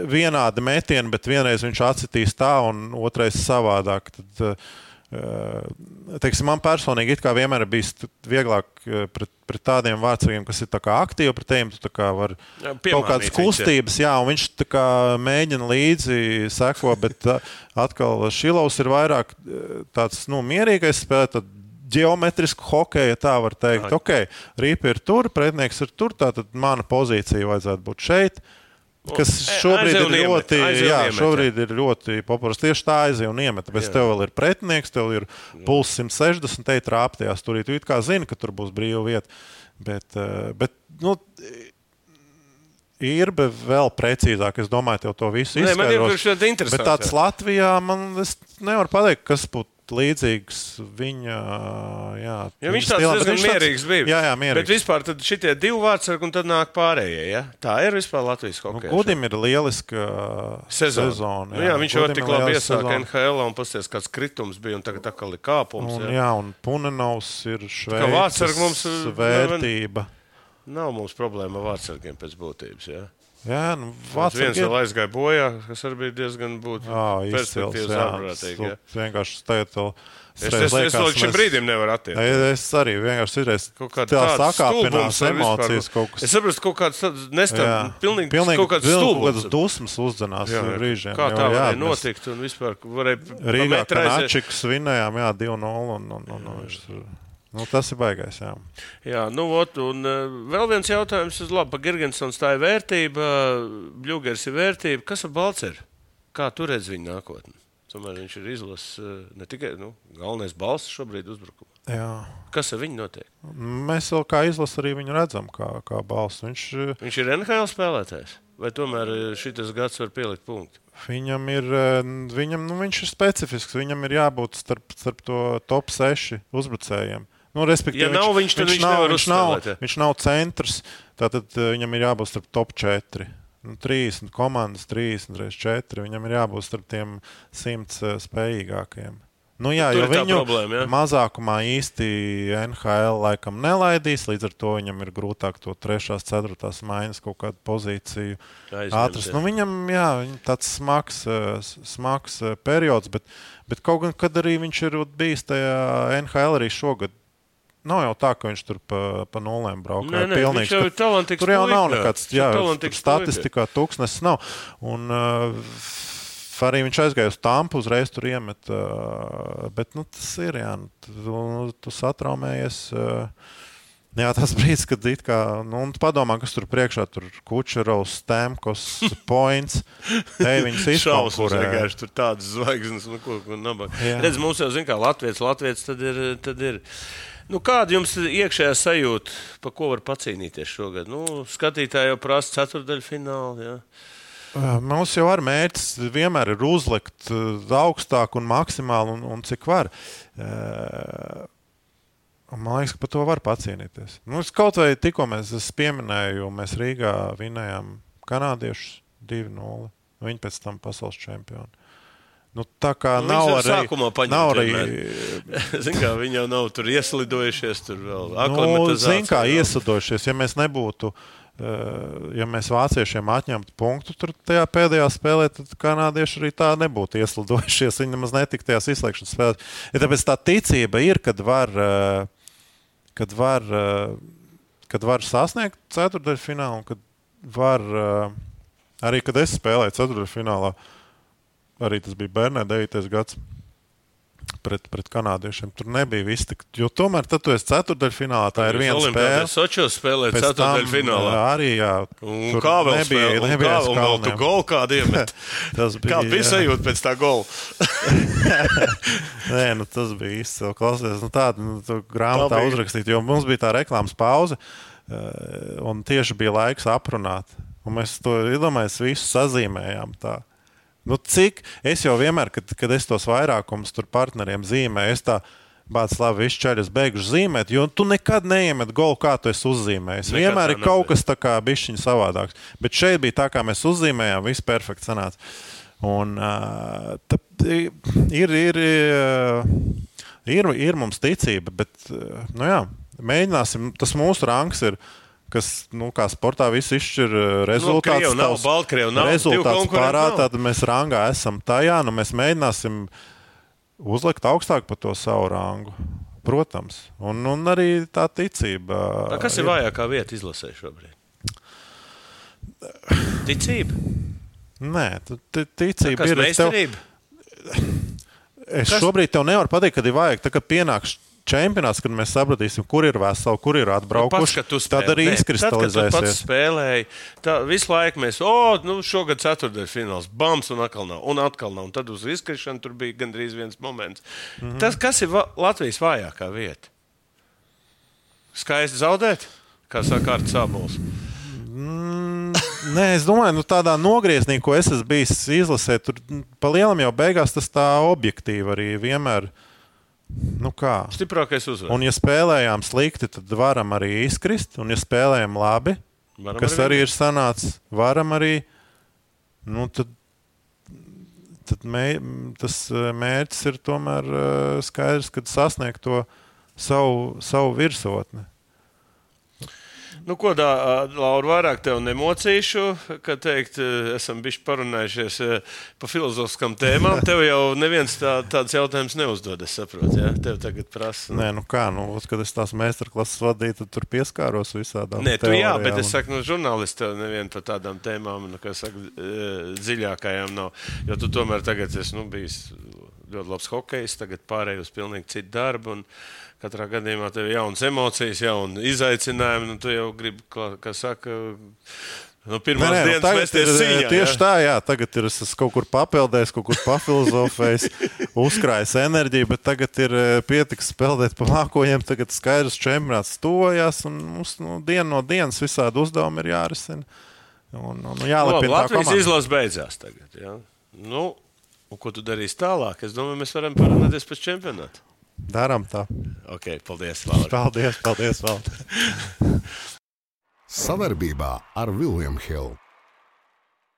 vienādi metieni, bet vienreiz viņš atsitīs tā, un otrais savādāk. Tad, eh, teiksim, man personīgi vienmēr ir bijis vieglāk eh, pret, pret tādiem vārdsargiem, kas ir aktīvi pret tiem. Tu vari jā, kaut kādas kustības, jā, un viņš kā, mēģina līdzi seko, bet eh, atkal Šilovs ir vairāk tāds nu, mierīgais spēlētājs geometrisku hokeju, ja tā var teikt. Ok, rīpa ir tur, pretinieks ir tur, tātad mana pozīcija vajadzētu būt šeit. Kas šobrīd ir ļoti, jā, šobrīd ir ļoti populārs. Tieši tā aizjūta un iemeta. Bet tev vēl ir pretinieks, tev ir puls 160, te trāpties. Tur tu kā zini, ka tur būs brīva vieta. Bet, eh, bet nu, ir vēl precīzāk. Es domāju, tev to visu izskaidros. Bet tāds Latvijā man nevar pateikt, kas būtu līdzīgs viņa. Jā, ja viņš tāds diezgan viņš mierīgs bija. Jā, jā, mierīgs. Bet vispār šitie divi vārdsargi un tad nāk pārējie. Ja? Tā ir vispār Latvijas kaut kas. Nu, Gudim ir lieliska sezona. sezona jā, nu, jā, viņš jau tik labi iesāka NHL un pasies, kāds kritums bija un tagad atkal ir kāpums. Un, jā. jā, un Punenovs ir šveicis mums vērtība. Nav mums problēma ar vārdsargiem pēc būtības. Jā. Jā, nu, Vācijā viens vēl aizgāja bojā, kas arī bija diezgan perspektīvs, ārprātīgi. Vienkārši vēl. Es, es, es, es līdz šim mēs... brīdim nevaru attiekties. Es, es arī vienkārši izreiz tādas sakāpinās emocijas. Kas... Es saprotu, kaut kāds nestāv, pilnīgi, pilnīgi kaut kāds stulbums. Kaut kāds dusmas uzdzenās jā, brīžiem. Kā tā varēja notikt un vispār varēja. Rīgā Kanačiks vinējām, jā, 2-0 un, un, un, un viņš. Nu, tas ir baigais. Jā, jā nu, ot, un uh, vēl viens jautājums. Labi, par Gigantsons tā ir vērtība, Bluegers ir vērtība. Kas ar Balceru? Kā tu redz viņa nākotni? Tomēr viņš ir izlases uh, ne tikai nu, galvenais balss šobrīd uzbrukumā. Jā. Kas ar viņu notiek? Mēs vēl kā izlase arī viņu redzam, kā, kā balss. Viņš, viņš ir NHL spēlētājs, vai tomēr šis gads var pielikt punktu? Viņam ir, viņam, nu, viņš ir specifisks. Viņam ir jābūt starp, starp to top 6 uzbrucējiem. Nu, ja nav viņš, viņš, viņš, nav, viņš, nav, viņš nav centrs, tātad uh, viņam ir jābūt starp top 4. Nu, 30 komandas, 30 reizes 4. Viņam ir jābūt starp tiem 100 uh, spējīgākajiem. Nu, jā, jo viņu problēma, jā. mazākumā īsti NHL laikam nelaidīs. Līdz ar to viņam ir grūtāk to trešās, ceturtās maiņas kaut kādu pozīciju atrast. Nu, viņam jā, tāds smags, uh, smags periods, bet, bet kaut gan, kad arī viņš ir bijis tajā NHL arī šogad nav jau tā, ka viņš tur pa, pa nulēm brauc. Nē, nē, viņš jau ir talantīgs Tur jau nav nekāds, jā, statistikā tūkstnesis nav. Un, uh, Arī viņš aizgāja uz tāmpu, uzreiz tur iemet. Uh, bet nu, tas ir, jā, nu, tu, nu, tu satraumējies. Uh, Jā, tas brīdis, kad it kā, nu, padomā, kas tur priekšā tur Kučerovs, Stemkos, Points. Ej, viņas Šausmas izkonkurē. vienkārši tur tādas zvaigznes, nu, ko, ko nabaga. Redz, mums jau zina, kā Latvijas, Latvijas tad ir. Tad ir. Nu, kāda jums ir iekšējā sajūta, pa ko var pacīnīties šogad? Nu, skatītāji jau prasa ceturdaļu finālu. Jā. Uh, Mums jau ar mērķis vienmēr ir uzlikt uh, augstāk un maksimāli, un, un cik var. Un Man liekas, ka par to var pacīnīties. Nu, kaut vai tikko mēs es pieminēju, mēs Rīgā vinējām kanādiešus 2-0. Viņi pēc tam pasaules čempioni. Nu, tā kā Nu, nav arī, sākumā paņemt nav arī kā viņi jau nav tur ieslidojušies. Tur vēl Nu, aklimatizācija Ziniet, kā iesadošies, ja mēs nebūtu, eh, ja mēs vāciešiem atņemtu punktu tajā pēdējā spēlē, tad kanādieši arī tā nebūtu ieslidojušies. Viņi nemaz netika tajās izslēgšanas spēlēs. Ja tāpēc tā ticība ir, kad var, eh, kad var, eh, kad var sasniegt ceturdaļu finālu, un kad var arī, kad es spēlēju ceturdaļu finālā, arī tas bija Bernē 9. gads pret, pret kanādiešiem. Tur nebija viss tik. Jo tomēr, tad tu esi ceturdaļfinālā, tā ir viena spēle. Sočos spēlē Pēc tam, ceturdaļu finālā. jā, Arī, jā, Un tur kā vēl nebija, spēlē? Un nebija kā, un vēl tu golu kādu iemet? Tas bija, Kāda bija sajūta pēc tā gola? Nē, nu, tas bija izcili. Klausies, nu, tādu nu, grāmatā Tā uzrakstīt, jo mums bija tā reklāmas pauze, eh, un tieši bija laiks aprunāt. Un mēs to iedomājamies, visu sazīmējām. Tā. Nu, cik es jau vienmēr, kad, kad es tos vairākumus tur partneriem zīmēju, es tā bācis, labi, viss ceļš, beigšu zīmēt, jo tu nekad neiemet golu, kā tu esi uzzīmējis. Nekad Vienmēr ir kaut kas tā kā bišķiņš savādāks. Bet šeit bija tā, kā mēs uzzīmējām, viss perfekts sanāca. Un, tā, ir, ir, ir, ir mums ticība, bet nu jā, mēģināsim. Tas mūsu rangs ir. Kas, nu, kā sportā viss izšķir uh, rezultātus. Krievu nav, tavs Baltkrievu nav, Rezultāts parādā, nav. tad mēs rangā esam tajā. Nu, mēs mēģināsim uzlikt augstāk par to savu rangu. Protams, un, un arī tā ticība. Tā, kas ir vājākā vieta izlasē šobrīd? Ticība. Nē, ticība ir. Tev, es Kas- šobrīd tev nevaru pateikt, kad ir vajag. Tā, kad pienāks čempionāts, kad mēs sapratīsim, kur ir veseli, kur ir Nu, Pats, atbraukuši, kad tu tad arī Nē, Tad, pats izkristalizēsies. spēlēji, tā visu laiku mēs, o, nu, šogad ceturtdaļas fināls, bams, un atkal nav. Un atkal nav. Un tad uz izkrišanu tur bija gandrīz viens moments. Mm. -hmm. Tas, kas ir Latvijas vājākā vieta? Skaisti zaudēt, kā saka Arts Sābols. Mm, Nē, es domāju, nu, tādā nogriezienī, ko es esmu bijis izlasē, tur mm, pa lielam jau beigās tas tā objektīvi arī vienmēr. Nu kā? Stiprākais uzvaras. Un, ja spēlējām slikti, tad varam arī izkrist. Un, ja spēlējām labi, Varam kas arī arī ir sanācis, varam arī. Nu, tad, tad mē, tas eh, mērķis ir tomēr eh, skaidrs, kad sasniegt to savu, savu virsotni. Nu, ko tā, Laura, vairāk tev nemocīšu, ka teikt, esam bijuši parunājušies par filozofiskām tēmām. Tev jau neviens tā, tāds jautājums neuzdod, es saprotu. Ja? Tev tagad prasa. Nē, nu kā, nu, kad es tās meistarklases vadīju, tad tur pieskāros visādām Nē, tu jā, bet es saku, no žurnālista tev nevienu par tādām tēmām, nu, kas saka, dziļākajām nav. Jo tu tomēr tagad esi nu, bijis ļoti labs hokejs, tagad pārēj uz pilnīgi citu darbu. Un katrā gadījumā tev ir jaunas emocijas, jauna izaicinājumi. Nu, tu jau gribi, kā, saka, no nē, nu, dienas tagad mesties ir, cīņā. tieši ja? tā, jā, tagad ir es esmu kaut kur papildējis, kaut kur pafilozofējis, uzkrājis enerģiju, bet tagad ir eh, pietiks spēlēt pa mākoņiem. Tagad skaidrs čempionāts tuvojas, un mums nu, diena no dienas visādi uzdevumi ir jārisina. Un, un, Labi, jālepina tā Latvijas komanda. izlase beidzās tagad. Ja? Nu, un ko tu darīsi tālāk? Es domāju, mēs varam parunāties pēc čempionāta. Darām tā. Ok, paldies, Laura. Paldies, paldies, paldies. Savarbībā ar Vilniņu Hildu.